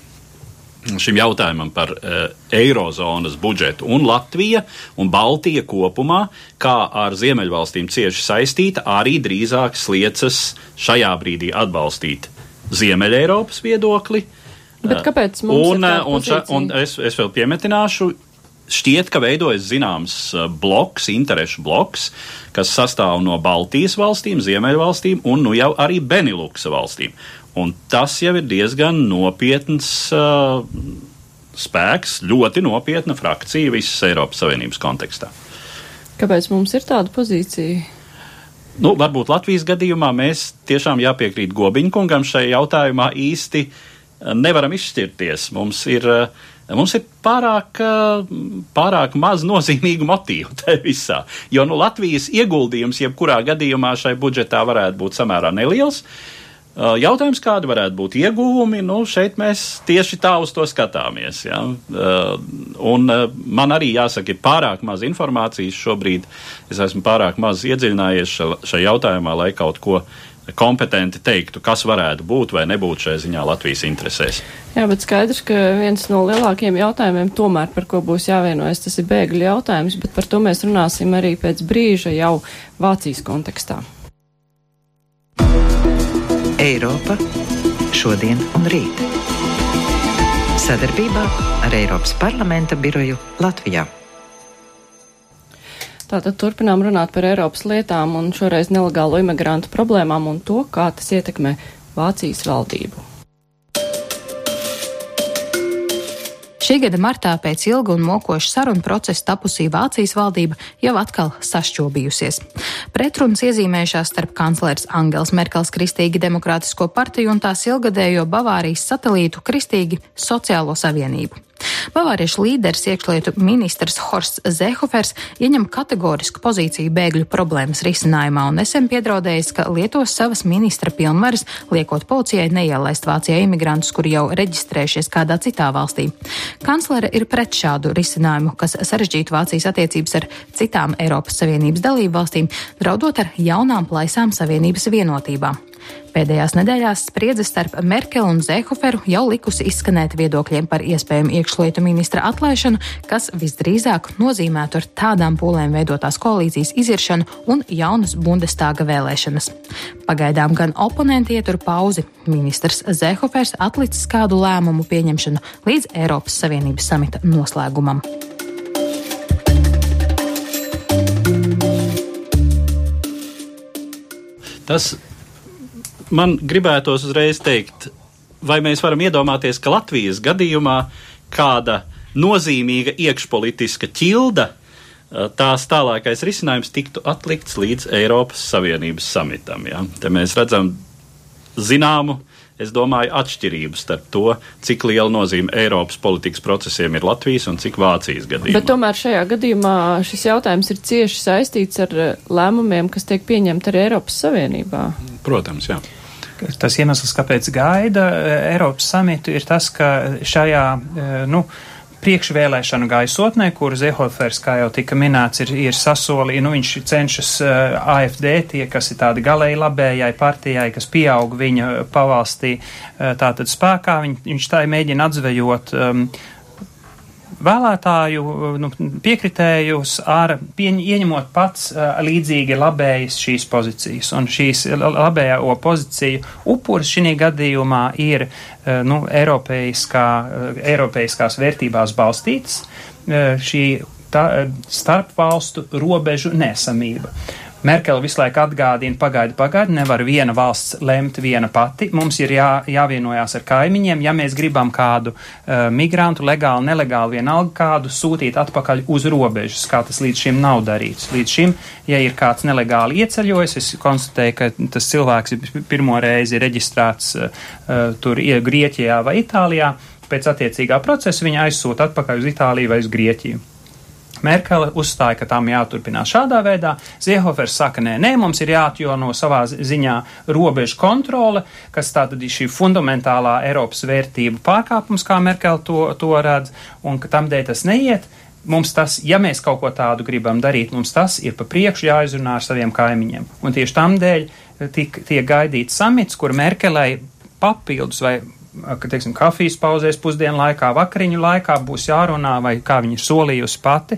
šim jautājumam par uh, eirozonas budžetu. Un Latvija un Baltija kopumā, kā ar Ziemeļvalstīm cieši saistīta, arī drīzāk sliecas šajā brīdī atbalstīt Ziemeļa Eiropas viedokli. Bet kāpēc mums un, ir un, ša, un es, es vēl piemetināšu, šķiet, ka veidojas zināms bloks, interešu bloks, kas sastāv no Baltijas valstīm, Ziemeļvalstīm un nu jau arī Beniluksa valstīm. Un tas jau ir diezgan nopietns uh, spēks, ļoti nopietna frakcija visas Eiropas Savienības kontekstā. Kāpēc mums ir tāda pozīcija? Nu, varbūt Latvijas gadījumā mēs tiešām jāpiekrīt Gobiņkungam šajā jautājumā īsti uh, nevaram izšķirties. Mums ir, uh, mums ir pārāk, uh, pārāk maz nozīmīgu motīvu tajā visā. Jo nu, Latvijas ieguldījums jebkurā gadījumā šai budžetā varētu būt samērā neliels. Uh, jautājums, kādi varētu būt ieguvumi, nu, šeit mēs tieši tā uz to skatāmies. Ja? Un man arī jāsaka, ir pārāk maz informācijas šobrīd. Es esmu pārāk maz iedziļinājies šajā jautājumā, lai kaut ko kompetenti teiktu, kas varētu būt vai nebūt šajā ziņā Latvijas interesēs. Jā, bet skaidrs, ka viens no lielākajiem jautājumiem, tomēr, par ko būs jāvienojas, tas ir bēgļu jautājums, bet par to mēs runāsim arī pēc brīža jau Vācijas kontekstā. Eiropa šodien un rīt. Sadarbībā ar Eiropas parlamenta biroju Latvijā. Tātad turpinām runāt par Eiropas lietām un šoreiz nelegālo imigrantu problēmām un to, kā tas ietekmē Vācijas valdību. Šī gada martā pēc ilga un mokoša sarunu procesa tapusī Vācijas valdība jau atkal sašķobījusies. Pretrunas iezīmējušās starp kanclers Angels Merkels Kristīgi Demokrātisko partiju un tās ilgadējo Bavārijas satelītu Kristīgi Sociālo savienību. Bavāriešu līderis iekšlietu ministrs Horsts Zehofers ieņem kategorisku pozīciju bēgļu problēmas risinājumā un nesen piedraudējis, ka lietos savas ministra pilnvaras, liekot policijai neielaist Vācijā imigrantus, kuri jau reģistrējušies kādā citā valstī. Kanclere ir pret šādu risinājumu, kas sarežģītu Vācijas attiecības ar citām Eiropas Savienības dalību valstīm, draudot ar jaunām plaisām Savienības vienotībā. Pēdējās nedēļās spriedze starp Merkeli un Zēhoferu jau likusi izskanēt viedokļiem par iespējamu iekšlietu ministra atlaišanu, kas visdrīzāk nozīmētu ar tādām pūlēm veidotās koalīcijas iziršanu un jaunas Bundestāga vēlēšanas. Pagaidām gan oponenti ietur pauzi. Ministrs Zēhofers atlicis kādu lēmumu pieņemšanu līdz Eiropas Savienības samita noslēgumam. Tas man gribētos uzreiz teikt, vai mēs varam iedomāties, ka Latvijas gadījumā kāda nozīmīga iekšpolitiska ķilda, eh, tās tālākais risinājums tiktu atlikts līdz Eiropas Savienības samitam. Ja? Te mēs redzam zināmu, es domāju, atšķirību starp to, cik liela nozīme Eiropas politikas procesiem ir Latvijas un cik Vācijas gadījumā. Bet tomēr šajā gadījumā šis jautājums ir cieši saistīts ar eh, lēmumiem, kas tiek pieņemti arī Eiropas Savienībā. Protams, jā. Tas iemesls, kāpēc gaida e, Eiropas samitu, ir tas, ka šajā, e, nu, priekšvēlēšanu gaisotnē, kur Zehofers, kā jau tika minēts, ir, ir sasolījis, nu viņš cenšas uh, e, AFD, tie, kas ir tādi galēji labējai partijai, kas pieaug viņa pavalstī, uh, tātad spēkā, viņ, viņš tā mēģina atzvejot um, vēlētāju nu, piekritējus ar pieņ, ieņemot pats uh, līdzīgi labējas šīs pozīcijas. Un šīs labējo pozīciju upuris šī gadījumā ir uh, nu, eiropeiskā, uh, eiropeiskās vērtībās balstīts. Uh, šī tā, starpvalstu robežu nesamība. Merkele visu laiku atgādina, pagaidi, pagaidi, nevar viena valsts lemt viena pati. Mums ir jā, jāvienojās ar kaimiņiem. Ja mēs gribam kādu uh, migrantu, legāli, nelegāli, vienalga kādu sūtīt atpakaļ uz robežas, kā tas līdz šim nav darīts. Līdz šim, ja ir kāds nelegāli ieceļojis, es konstatēju, ka tas cilvēks ir pirmo reizi reģistrēts uh, tur Grieķijā vai Itālijā. Pēc attiecīgā procesa viņa aizsūta atpakaļ uz Itāliju vai uz Grieķiju. Merkele uzstāja, ka tam jāturpinās šādā veidā. Ziehofers saka, nē, nē, mums ir jāatjono savā ziņā robežu kontrole, kas tātad ir šī fundamentālā Eiropas vērtību pārkāpums, kā Merkele to, to redz, un ka tam dēļ tas neiet. Mums tas, ja mēs kaut ko tādu gribam darīt, mums tas ir pa priekšu jāizrunā ar saviem kaimiņiem. Un tieši tam dēļ tiek, tiek gaidīts samits, kur Merkelei papildus vai teiksim, kafijas pauzēs pusdienu laikā, vakariņu laikā būs jārunā, vai kā viņa ir solījusi pati,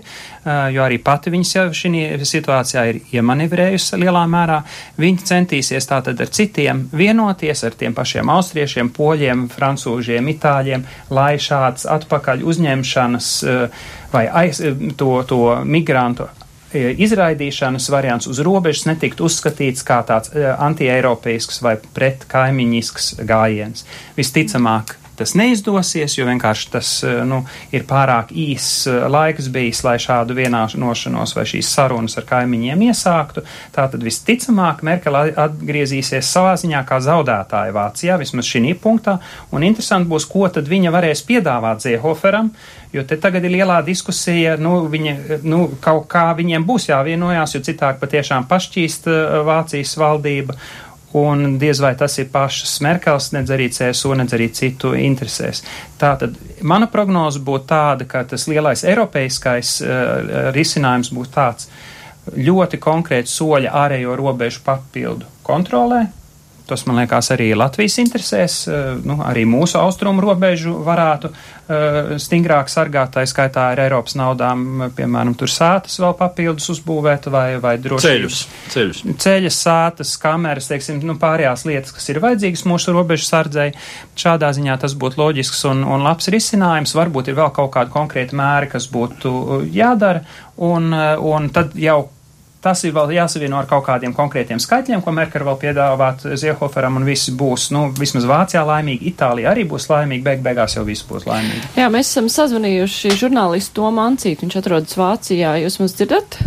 jo arī pati viņas jau šī situācijā ir iemanevrējusi lielā mērā. Viņa centīsies tātad ar citiem vienoties, ar tiem pašiem austriešiem, poļiem, francūžiem, itāļiem, lai šāds atpakaļ uzņemšanas vai aiz, to, to migrantu izraidīšanas variants uz robežas netiktu uzskatīts kā tāds e, antieiropeisks vai pret kaimiņisks gājiens. Visticamāk, tas neizdosies, jo vienkārši tas e, nu, ir pārāk īss laiks bijis, lai šādu vienošanos vai šīs sarunas ar kaimiņiem iesāktu. Tātad visticamāk Merkele atgriezīsies savā ziņā kā zaudētāja Vācijā, vismaz šī punktā, un interesanti būs, ko tad viņa varēs piedāvāt Ziehoferam, Jo te tagad ir lielā diskusija, nu, viņa, nu, kaut kā viņiem būs jāvienojās, jo citādi patiešām pašķīst uh, Vācijas valdība. Un diez vai tas ir pašas Merkels, nedz arī CSU, nedz arī citu interesēs. Tātad mana prognoze būtu tāda, ka tas lielais eiropeiskais uh, risinājums būtu tāds ļoti konkrēts soļa ārējo robežu papildu kontrolē, Tas, man liekas, arī Latvijas interesēs, eh, nu, arī mūsu austrumu robežu varētu uh, stingrāk sargāt, tā skaitā ar Eiropas naudām, piemēram, tur sētas vēl papildus uzbūvēt vai, vai droši. Ceļus, ceļus. Ceļas, sētas, kameras, teiksim, nu, pārējās lietas, kas ir vajadzīgas mūsu robežu sardzei. Šādā ziņā tas būtu loģisks un, un labs risinājums. Varbūt ir vēl kaut kādi konkrēti mēri, kas būtu jādara, un, un tad jau Tas ir vēl jāsavieno ar kaut kādiem konkrētiem skaitļiem, ko Merkel vēl piedāvāt Ziehoferam, un visi būs, nu, vismaz Vācijā laimīgi, Itālijā arī būs laimīgi, beig beigās jau visi būs laimīgi. Jā, mēs esam sazvanījuši žurnālistu Tomu Ancītu, viņš atrodas Vācijā, jūs mums dzirdat?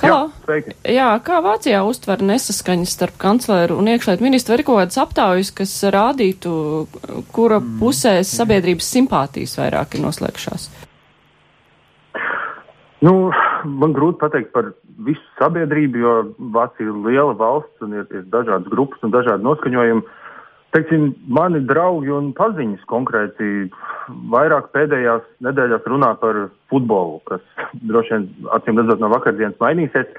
Halo. Jā. Jā, kā Vācijā uztver nesaskaņas starp kancleru un iekšlietu ministru? Ir kaut kādas aptaujas, kas rādītu, kura mm. pusē sabiedrības simpātijas vairāk ir noslēgšās? Nu, man grūti pateikt par visu sabiedrību, jo Vācija ir liela valsts un ir, ir dažādas grupas un dažādi noskaņojumi. Teiksim, mani draugi un paziņas konkrēti vairāk pēdējās nedēļās runā par futbolu, kas droši vien acīm redzot no vakardienas mainīsies.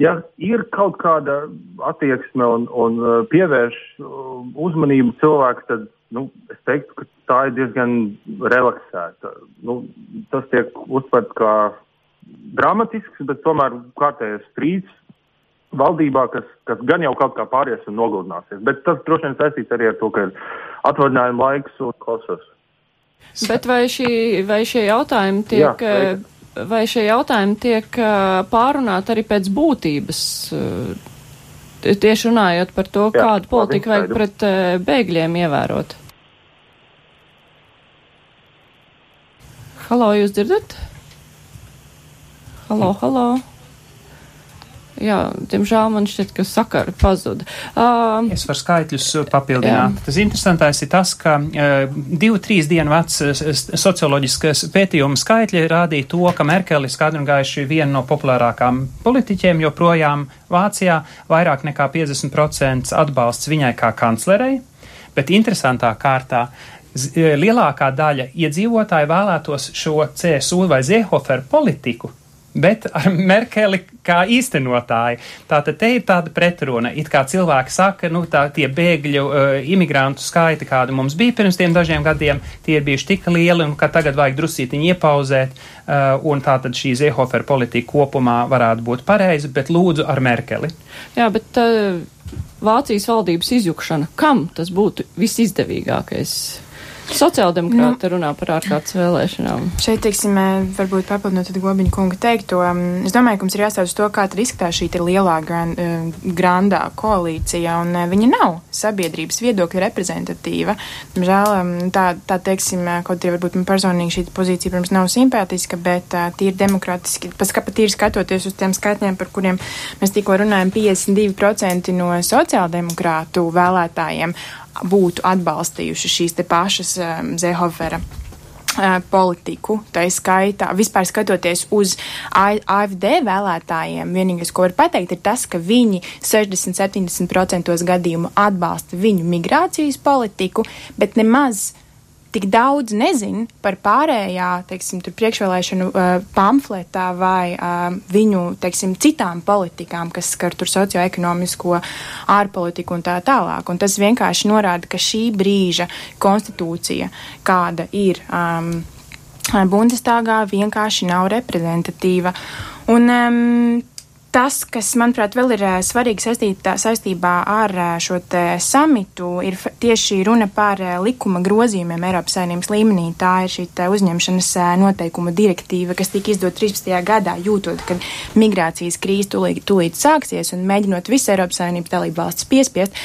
Ja ir kaut kāda attieksme un, un uh, pievērš uh, uzmanību cilvēku, tad nu, es teiktu, ka tā ir diezgan relaksēta. Nu, tas tiek uztverts kā dramatisks, bet tomēr kārtējais strīds valdībā, kas, kas gan jau kaut kā pāries un nogludināsies. Bet tas droši vien saistīts arī ar to, ka ir atvaļinājuma laiks un klausos. Bet vai, šī, vai šie jautājumi tiek, Jā, vai šie jautājumi tiek pārunāti arī pēc būtības? Tieši runājot par to, Jā, kādu politiku vajag pret bēgļiem ievērot. Halo, jūs dzirdat? Halo, halo. Jā, diemžēl man šķiet, ka sakara pazuda. Uh, es varu skaitļus papildināt. Jā. Tas interesantais ir tas, ka uh, divu, trīs dienu vecs socioloģiskas pētījuma skaitļi rādīja to, ka Merkeli skaidri un gaiši viena no populārākām politiķiem joprojām Vācijā vairāk nekā 50% atbalsts viņai kā kanclerei, bet interesantā kārtā lielākā daļa iedzīvotāji vēlētos šo CSU vai Ziehoferu politiku bet ar Merkeli kā īstenotāju. Tātad te ir tāda pretruna. It kā cilvēki saka, nu tā tie bēgļu uh, imigrantu skaiti, kāda mums bija pirms tiem dažiem gadiem, tie ir bijuši tik lieli un ka tagad vajag drusītiņi iepauzēt, uh, un tātad šī Zehofer politika kopumā varētu būt pareiza, bet lūdzu ar Merkeli. Jā, bet uh, Vācijas valdības izjukšana, kam tas būtu visizdevīgākais? Sociāldemokrāti nu, runā par ārkārtas vēlēšanām. Šeit, teiksim, varbūt papildinot Gobiņa kunga teikto, es domāju, ka mums ir jāstāsta uz to, kā tad izskatās šī lielā gran, grandā koalīcija, un viņa nav sabiedrības viedokļa reprezentatīva. Žēl, tā, tā teiksim, kaut arī varbūt man personīgi šī pozīcija, protams, nav simpātiska, bet tīri demokrātiski, pat tīri skatoties uz tiem skaitļiem, par kuriem mēs tikko runājam, 52% no sociāldemokrātu vēlētājiem būtu atbalstījuši šīs te pašas um, Zehofera uh, politiku, tā skaitā, vispār skatoties uz AFD vēlētājiem, vienīgais, ko var pateikt, ir tas, ka viņi 60-70% gadījumu atbalsta viņu migrācijas politiku, bet nemaz tik daudz nezin par pārējā, teiksim, priekšvēlēšanu uh, pamfletā vai uh, viņu, teiksim, citām politikām, kas skar tur socioekonomisko ārpolitiku un tā tālāk. Un tas vienkārši norāda, ka šī brīža konstitūcija, kāda ir um, Bundestāgā, vienkārši nav reprezentatīva. Un um, Tas, kas, manuprāt, vēl ir svarīgi saistītā, saistībā ar šo samitu, ir tieši runa par likuma grozījumiem Eiropas saimnības līmenī. Tā ir šī uzņemšanas noteikuma direktīva, kas tika izdot 13. gadā, jūtot, ka migrācijas krīze tūlīt, tūlīt sāksies un mēģinot visu Eiropas saimnības dalību valsts piespiest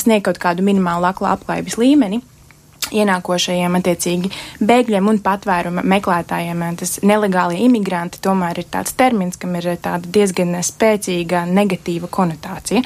sniegt kaut kādu minimālu labklājības līmeni ienākošajiem attiecīgi bēgļiem un patvēruma meklētājiem. Tas nelegāli imigranti tomēr ir tāds termins, kam ir tāda diezgan spēcīga negatīva konotācija.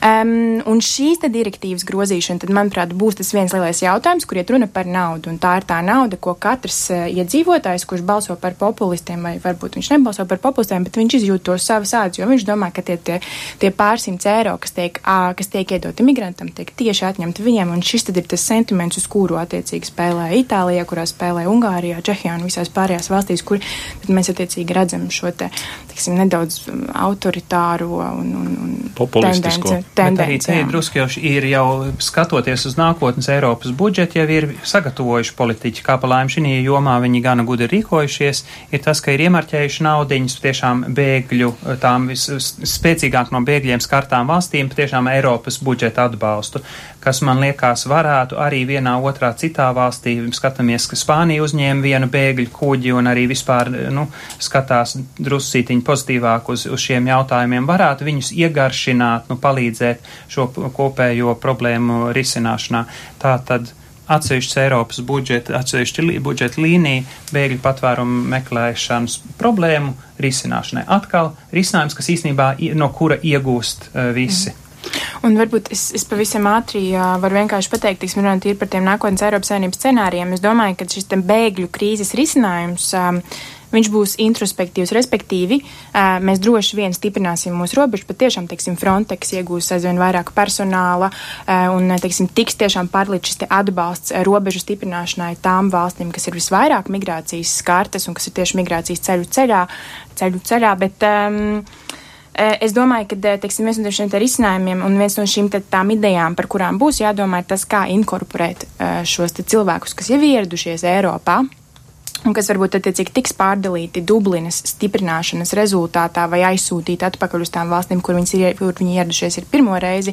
Um, un šīs direktīvas grozīšana, tad, manuprāt, būs tas viens lielais jautājums, kur iet runa par naudu. Un tā ir tā nauda, ko katrs uh, iedzīvotājs, kurš balso par populistiem, vai varbūt viņš nebalso par populistiem, bet viņš izjūt to savas ādas, jo viņš domā, ka tie, tie, tie pārsimts eiro, kas tiek, kas tiek iedoti imigrantam, tiek tieši atņemti viņiem. Un šis tad ir tas sentiments, uz kuru attiecīgi spēlē Itālijā, kurā spēlē Ungārijā, Čehijā un visās pārējās valstīs, kur mēs attiecīgi redzam šo te, tiksim, nedaudz um, autoritāro un, un, un populistisko. Tendenci, arī drusku jau ir jau skatoties uz nākotnes Eiropas budžetu, jau ir sagatavojuši politiķi, kā pa laimi šī jomā viņi gana gudri rīkojušies, ir tas, ka ir iemarķējuši naudiņas tiešām bēgļu, tām spēcīgāk no bēgļiem skartām valstīm, tiešām Eiropas budžeta atbalstu, kas man liekas varētu arī vienā otrā citā valstī. Skatāmies, ka Spānija uzņēma vienu bēgļu kuģi un arī vispār nu, skatās druscītiņi pozitīvāk uz, uz šiem jautājumiem. Varētu viņus iegaršināt, nu, palīdzēt šo kopējo problēmu risināšanā. Tā tad atsevišķs Eiropas budžeta, atsevišķa li, budžeta līnija bēgļu patvērumu meklēšanas problēmu risināšanai. Atkal risinājums, kas īstenībā no kura iegūst uh, visi. Mm. Un varbūt es, es pavisam ātri uh, varu vienkārši pateikt, tiksim, runājot par tiem nākotnes Eiropas saimnības scenārijiem. Es domāju, ka šis bēgļu krīzes risinājums. Um, viņš būs introspektīvs, respektīvi, uh, mēs droši vien stiprināsim mūsu robežu, bet tiešām, teiksim, Frontex iegūs aizvien vairāk personāla uh, un, teiksim, tiks tiešām pārlīdz šis te atbalsts robežu stiprināšanai tām valstīm, kas ir visvairāk migrācijas skartas un kas ir tieši migrācijas ceļu ceļā, ceļu ceļā, bet um, Es domāju, ka teiksim, viens no šiem risinājumiem un viens no šīm tām idejām, par kurām būs jādomā, ir tas, kā inkorporēt šos cilvēkus, kas jau ieradušies Eiropā. Un kas varbūt attiecīgi tiks pārdalīti Dublinas stiprināšanas rezultātā vai aizsūtīti atpakaļ uz tām valstīm, kur, ir, kur viņi ieradušies ir pirmo reizi,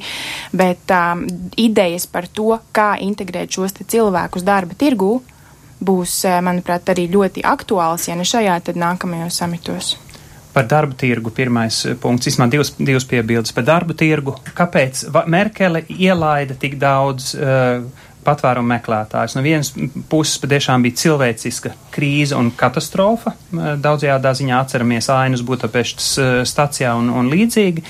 bet um, idejas par to, kā integrēt šos cilvēkus darba tirgū, būs, manuprāt, arī ļoti aktuāls, ja ne šajā, tad nākamajos samitos. Par darbu tirgu pirmais eh, punkts, vismaz divas, divas piebildes par darbu tirgu. Kāpēc Merkele ielaida tik daudz uh, patvērumu meklētājus? No vienas puses patiešām bija cilvēciska krīze un katastrofa. Uh, daudzajādā ziņā atceramies ainus Budapeštas uh, stacijā un, un līdzīgi.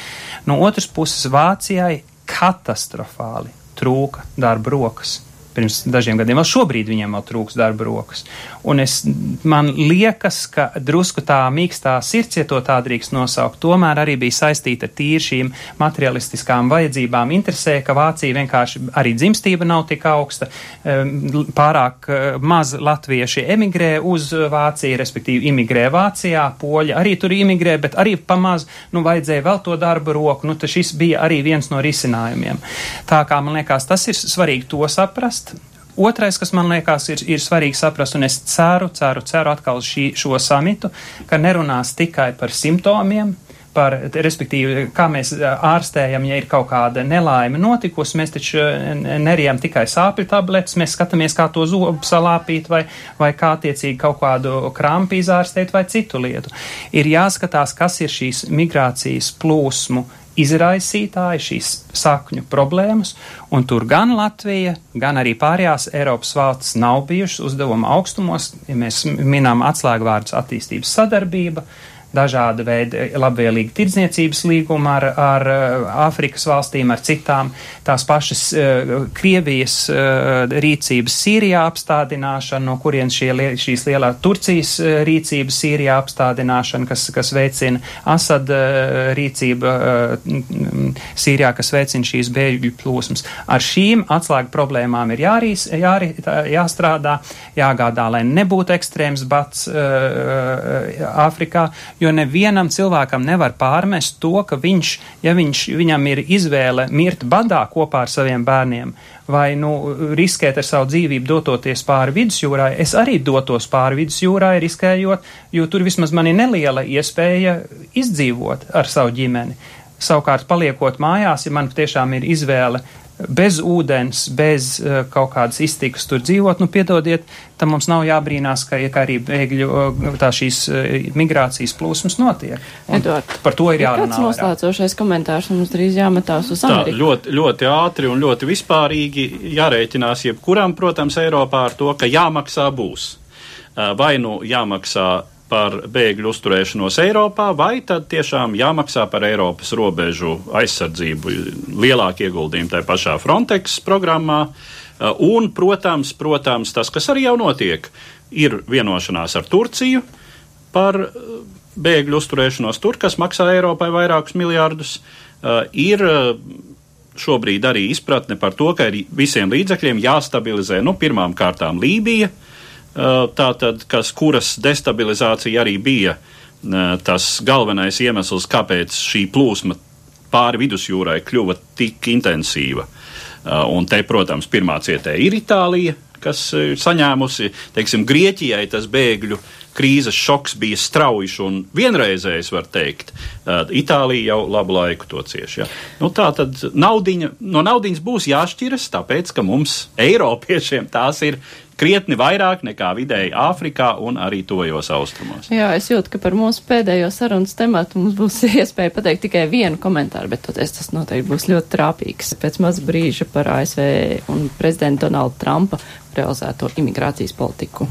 No otras puses Vācijai katastrofāli trūka darba rokas pirms dažiem gadiem. Vēl šobrīd viņiem vēl trūks darba rokas. Un es, man liekas, ka drusku tā mīkstā sirds, ja to tā drīkst nosaukt, tomēr arī bija saistīta ar tīri šīm materialistiskām vajadzībām. Interesē, ka Vācija vienkārši arī dzimstība nav tik augsta, pārāk maz latvieši emigrē uz Vāciju, respektīvi imigrē Vācijā, poļi arī tur imigrē, bet arī pamaz, nu, vajadzēja vēl to darba roku. Nu, šis bija arī viens no risinājumiem. Tā kā man liekas, tas ir svarīgi to saprast. Otrais, kas man liekas, ir, ir svarīgi saprast, un es ceru, ceru, ceru atkal šī, šo samitu, ka nerunās tikai par simptomiem, par, respektīvi, kā mēs ārstējam, ja ir kaut kāda nelaime notikusi. Mēs taču nerijam tikai sāpju tabletes, mēs skatāmies, kā to zobu salāpīt vai, vai kā attiecīgi kaut kādu krampu izārstēt vai citu lietu. Ir jāskatās, kas ir šīs migrācijas plūsmu izraisītāji, šīs sakņu problēmas, un tur gan Latvija, gan arī pārējās Eiropas valsts nav bijušas uzdevuma augstumos, ja mēs minām atslēgvārdus attīstības sadarbība, dažāda veida labvēlīga tirdzniecības līguma ar, ar eh, Āfrikas valstīm, ar citām, tās pašas uh, Krievijas uh, rīcības Sīrijā apstādināšana, no kurienes šie, šīs lielā Turcijas rīcības Sīrijā apstādināšana, kas, kas veicina Asad uh, rīcība Sīrijā, kas veicina šīs bēgļu plūsmas. Ar šīm atslēgu problēmām ir jārīs, jāri, jāstrādā, jāgādā, lai nebūtu ekstrēms bats Āfrikā, jo nevienam cilvēkam nevar pārmest to, ka viņš, ja viņš, viņam ir izvēle mirt badā kopā ar saviem bērniem, vai nu, riskēt ar savu dzīvību dototies pāri vidusjūrai, es arī dotos pāri vidusjūrai, riskējot, jo tur vismaz man ir neliela iespēja izdzīvot ar savu ģimeni. Savukārt, paliekot mājās, ja man tiešām ir izvēle bez ūdens, bez uh, kaut kādas iztikas tur dzīvot, nu, piedodiet, tam mums nav jābrīnās, ka, ka arī bēgļu uh, tā šīs uh, migrācijas plūsmas notiek. Eduard, par to ir jārunā. Kāds noslēdzošais komentārs mums drīz jāmetās uz Ameriku? Tā, ļoti, ļoti ātri un ļoti vispārīgi jārēķinās jebkuram, protams, Eiropā ar to, ka jāmaksā būs. Vai nu jāmaksā par bēgļu uzturēšanos Eiropā, vai tad tiešām jāmaksā par Eiropas robežu aizsardzību, lielāku ieguldījumu tajā pašā Frontex programmā. Uh, un, protams, protams, tas, kas arī jau notiek, ir vienošanās ar Turciju par uh, bēgļu uzturēšanos tur, kas maksā Eiropai vairākus miljārdus. Uh, ir šobrīd arī izpratne par to, ka ir visiem līdzekļiem jāstabilizē, nu, pirmām kārtām Lībija, uh, tātad, kas, kuras destabilizācija arī bija eh, tas galvenais iemesls, kāpēc šī plūsma pāri vidusjūrai kļuva tik intensīva. Eh, un te, protams, pirmā cietēja ir Itālija, kas ir saņēmusi, teiksim, Grieķijai tas bēgļu krīzes šoks bija strauji un vienreizējs, var teikt. Itālija jau labu laiku to cieš. Ja? Nu, tā tad naudiņa, no naudiņas būs jāšķiras, tāpēc, ka mums, Eiropiešiem, tās ir krietni vairāk nekā vidēji Āfrikā un arī tojos austrumos. Jā, es jūtu, ka par mūsu pēdējo sarunas tematu mums būs iespēja pateikt tikai vienu komentāru, bet toties tas noteikti būs ļoti trāpīgs. Pēc maz brīža par ASV un prezidenta Donalda Trumpa realizēto imigrācijas politiku.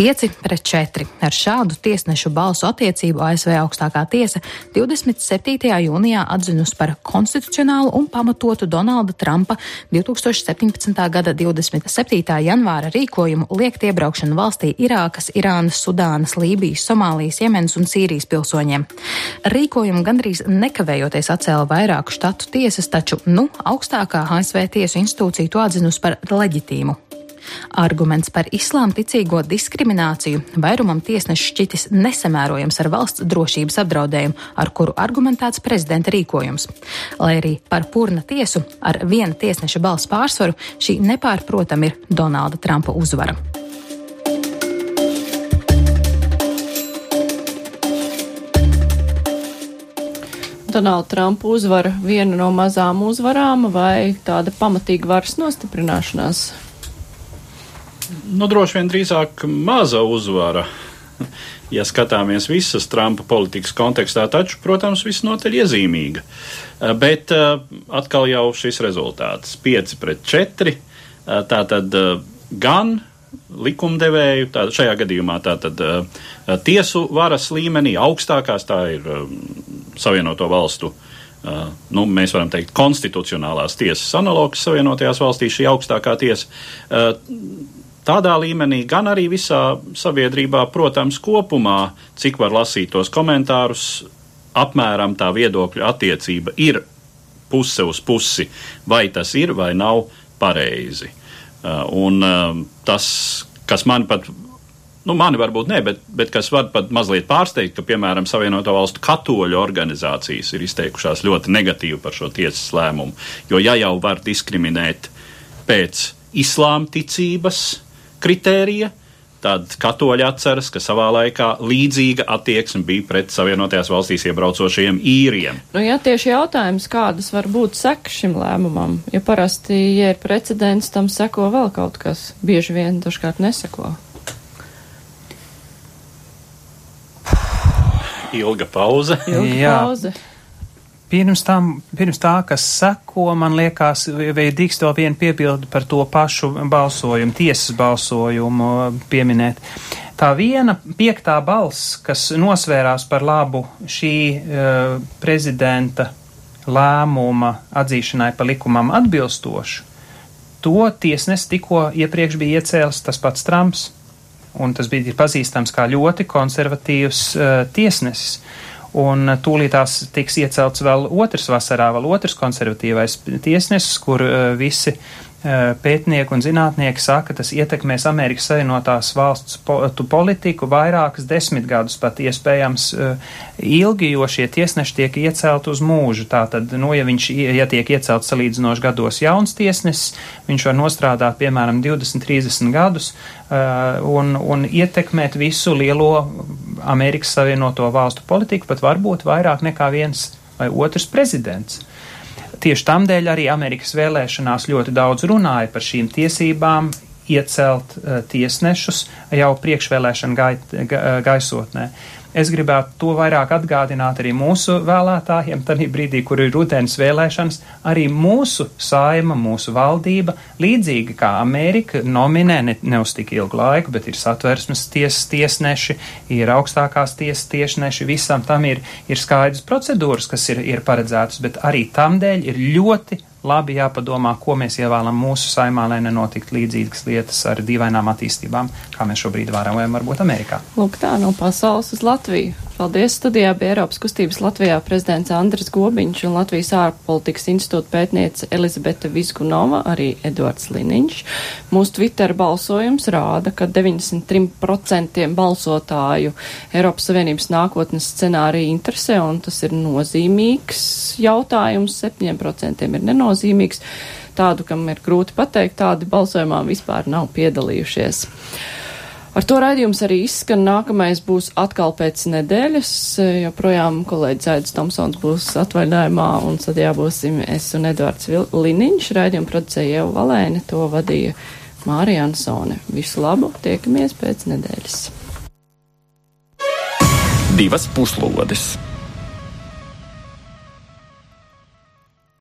5 pret 4. Ar šādu tiesnešu balsu attiecību ASV augstākā tiesa 27. jūnijā atzinusi par konstitucionālu un pamatotu Donalda Trumpa 2017. gada 27. janvāra rīkojumu liekt iebraukšanu valstī Irākas, Irānas, Sudānas, Lībijas, Somālijas, Jemenas un Sīrijas pilsoņiem. Rīkojumu gandrīz nekavējoties atcēla vairāku štatu tiesas, taču, nu, augstākā ASV tiesu institūcija to atzinusi par leģitīmu. Arguments par islām ticīgo diskrimināciju vairumam tiesnešu šķitis nesamērojams ar valsts drošības apdraudējumu, ar kuru argumentēts prezidenta rīkojums. Lai arī par purna tiesu ar viena tiesneša balss pārsvaru šī nepārprotam ir Donalda Trumpa uzvara. Donalda Trumpa uzvara viena no mazām uzvarām vai tāda pamatīga varas nostiprināšanās? Nu, droši vien drīzāk maza uzvara. Ja skatāmies visas Trumpa politikas kontekstā, taču, protams, visnotaļ iezīmīga. Eh, bet eh, atkal jau šis rezultāts - 5 pret 4. Eh, tātad gan likumdevēju, tā, šajā gadījumā tātad tiesu varas līmenī augstākās, tā ir Savienoto valstu Uh, nu, mēs varam teikt, konstitucionālās tiesas analogs Savienotajās valstīs, šī augstākā tiesa. Uh, tādā līmenī, gan arī visā sabiedrībā, protams, kopumā, cik var lasīt tos komentārus, apmēram tā viedokļu attiecība ir puse uz pusi, vai tas ir vai nav pareizi. Uh, un um, tas, kas man pat nu, mani varbūt ne, bet, bet kas var pat mazliet pārsteigt, ka, piemēram, Savienoto Valstu katoļu organizācijas ir izteikušās ļoti negatīvi par šo tiesas lēmumu. Jo, ja jau var diskriminēt pēc islāma ticības kritērija, tad katoļi atceras, ka savā laikā līdzīga attieksme bija pret Savienotajās valstīs iebraucošajiem īriem. Nu, jā, tieši jautājums, kādas var būt sekas šim lēmumam, ja parasti, ja ir precedents, tam seko vēl kaut kas, bieži vien dažkārt neseko. ilga pauze. Ilga pauze. Pirms, tam, pirms tā, kas seko, man liekas, vai drīkst vēl vienu piebildu par to pašu balsojumu, tiesas balsojumu pieminēt. Tā viena piektā balss, kas nosvērās par labu šī uh, prezidenta lēmuma atzīšanai pa likumam atbilstošu, to tiesnes tikko iepriekš bija iecēlis tas pats Trumps un tas bija pazīstams kā ļoti konservatīvs uh, tiesnesis. Un tūlītās tiks iecelts vēl otrs vasarā, vēl otrs konservatīvais tiesnesis, kur uh, visi Eh, pētnieki un zinātnieki saka, tas ietekmēs Amerikas Savienotās valsts politiku vairākas desmitgadus, pat iespējams eh, ilgi, jo šie tiesneši tiek iecelt uz mūžu. Tātad, nu, ja viņš, ja tiek iecelts salīdzinoši gados jauns tiesnesis, viņš var nostrādāt, piemēram, 20, 30 gadus un, un ietekmēt visu lielo Amerikas Savienoto valstu politiku, pat varbūt vairāk nekā viens vai otrs prezidents. Tieši tam dēļ arī Amerikas vēlēšanās ļoti daudz runāja par šīm tiesībām iecelt uh, tiesnešus jau priekšvēlēšana gai, ga, gaisotnē. Es gribētu to vairāk atgādināt arī mūsu vēlētājiem, tad brīdī, kur ir rudens vēlēšanas, arī mūsu saima, mūsu valdība, līdzīgi kā Amerika, nominē ne, ne uz tik ilgu laiku, bet ir satversmes tiesas tiesneši, ir augstākās tiesas tiesneši, visam tam ir, ir skaidrs procedūras, kas ir, ir paredzētas, bet arī tam dēļ ir ļoti labi jāpadomā, ko mēs ievēlam mūsu saimā, lai nenotiktu līdzīgas lietas ar dīvainām attīstībām, kā mēs šobrīd vērojam varbūt Amerikā. Lūk, tā no pasaules uz Latviju. Paldies! Studijā bija Eiropas kustības Latvijā prezidents Andris Gobiņš un Latvijas ārpolitikas institūta pētniece Elizabete Vizgunova, arī Edvards Liniņš. Mūsu Twitter balsojums rāda, ka 93% balsotāju Eiropas Savienības nākotnes scenārija interesē, un tas ir nozīmīgs jautājums, 7% ir nenozīmīgs. Tādu, kam ir grūti pateikt, tādi balsojumā vispār nav piedalījušies. Ar to raidījums arī izskan. Nākamais būs atkal pēc nedēļas, jo projām kolēģis Aidis Tomsons būs atvaļinājumā un tad jābūsim es un Edvards Liniņš. Raidījumu producēja jau Valēne, to vadīja Mārija Ansone. Visu labu, tiekamies pēc nedēļas. Divas puslodes!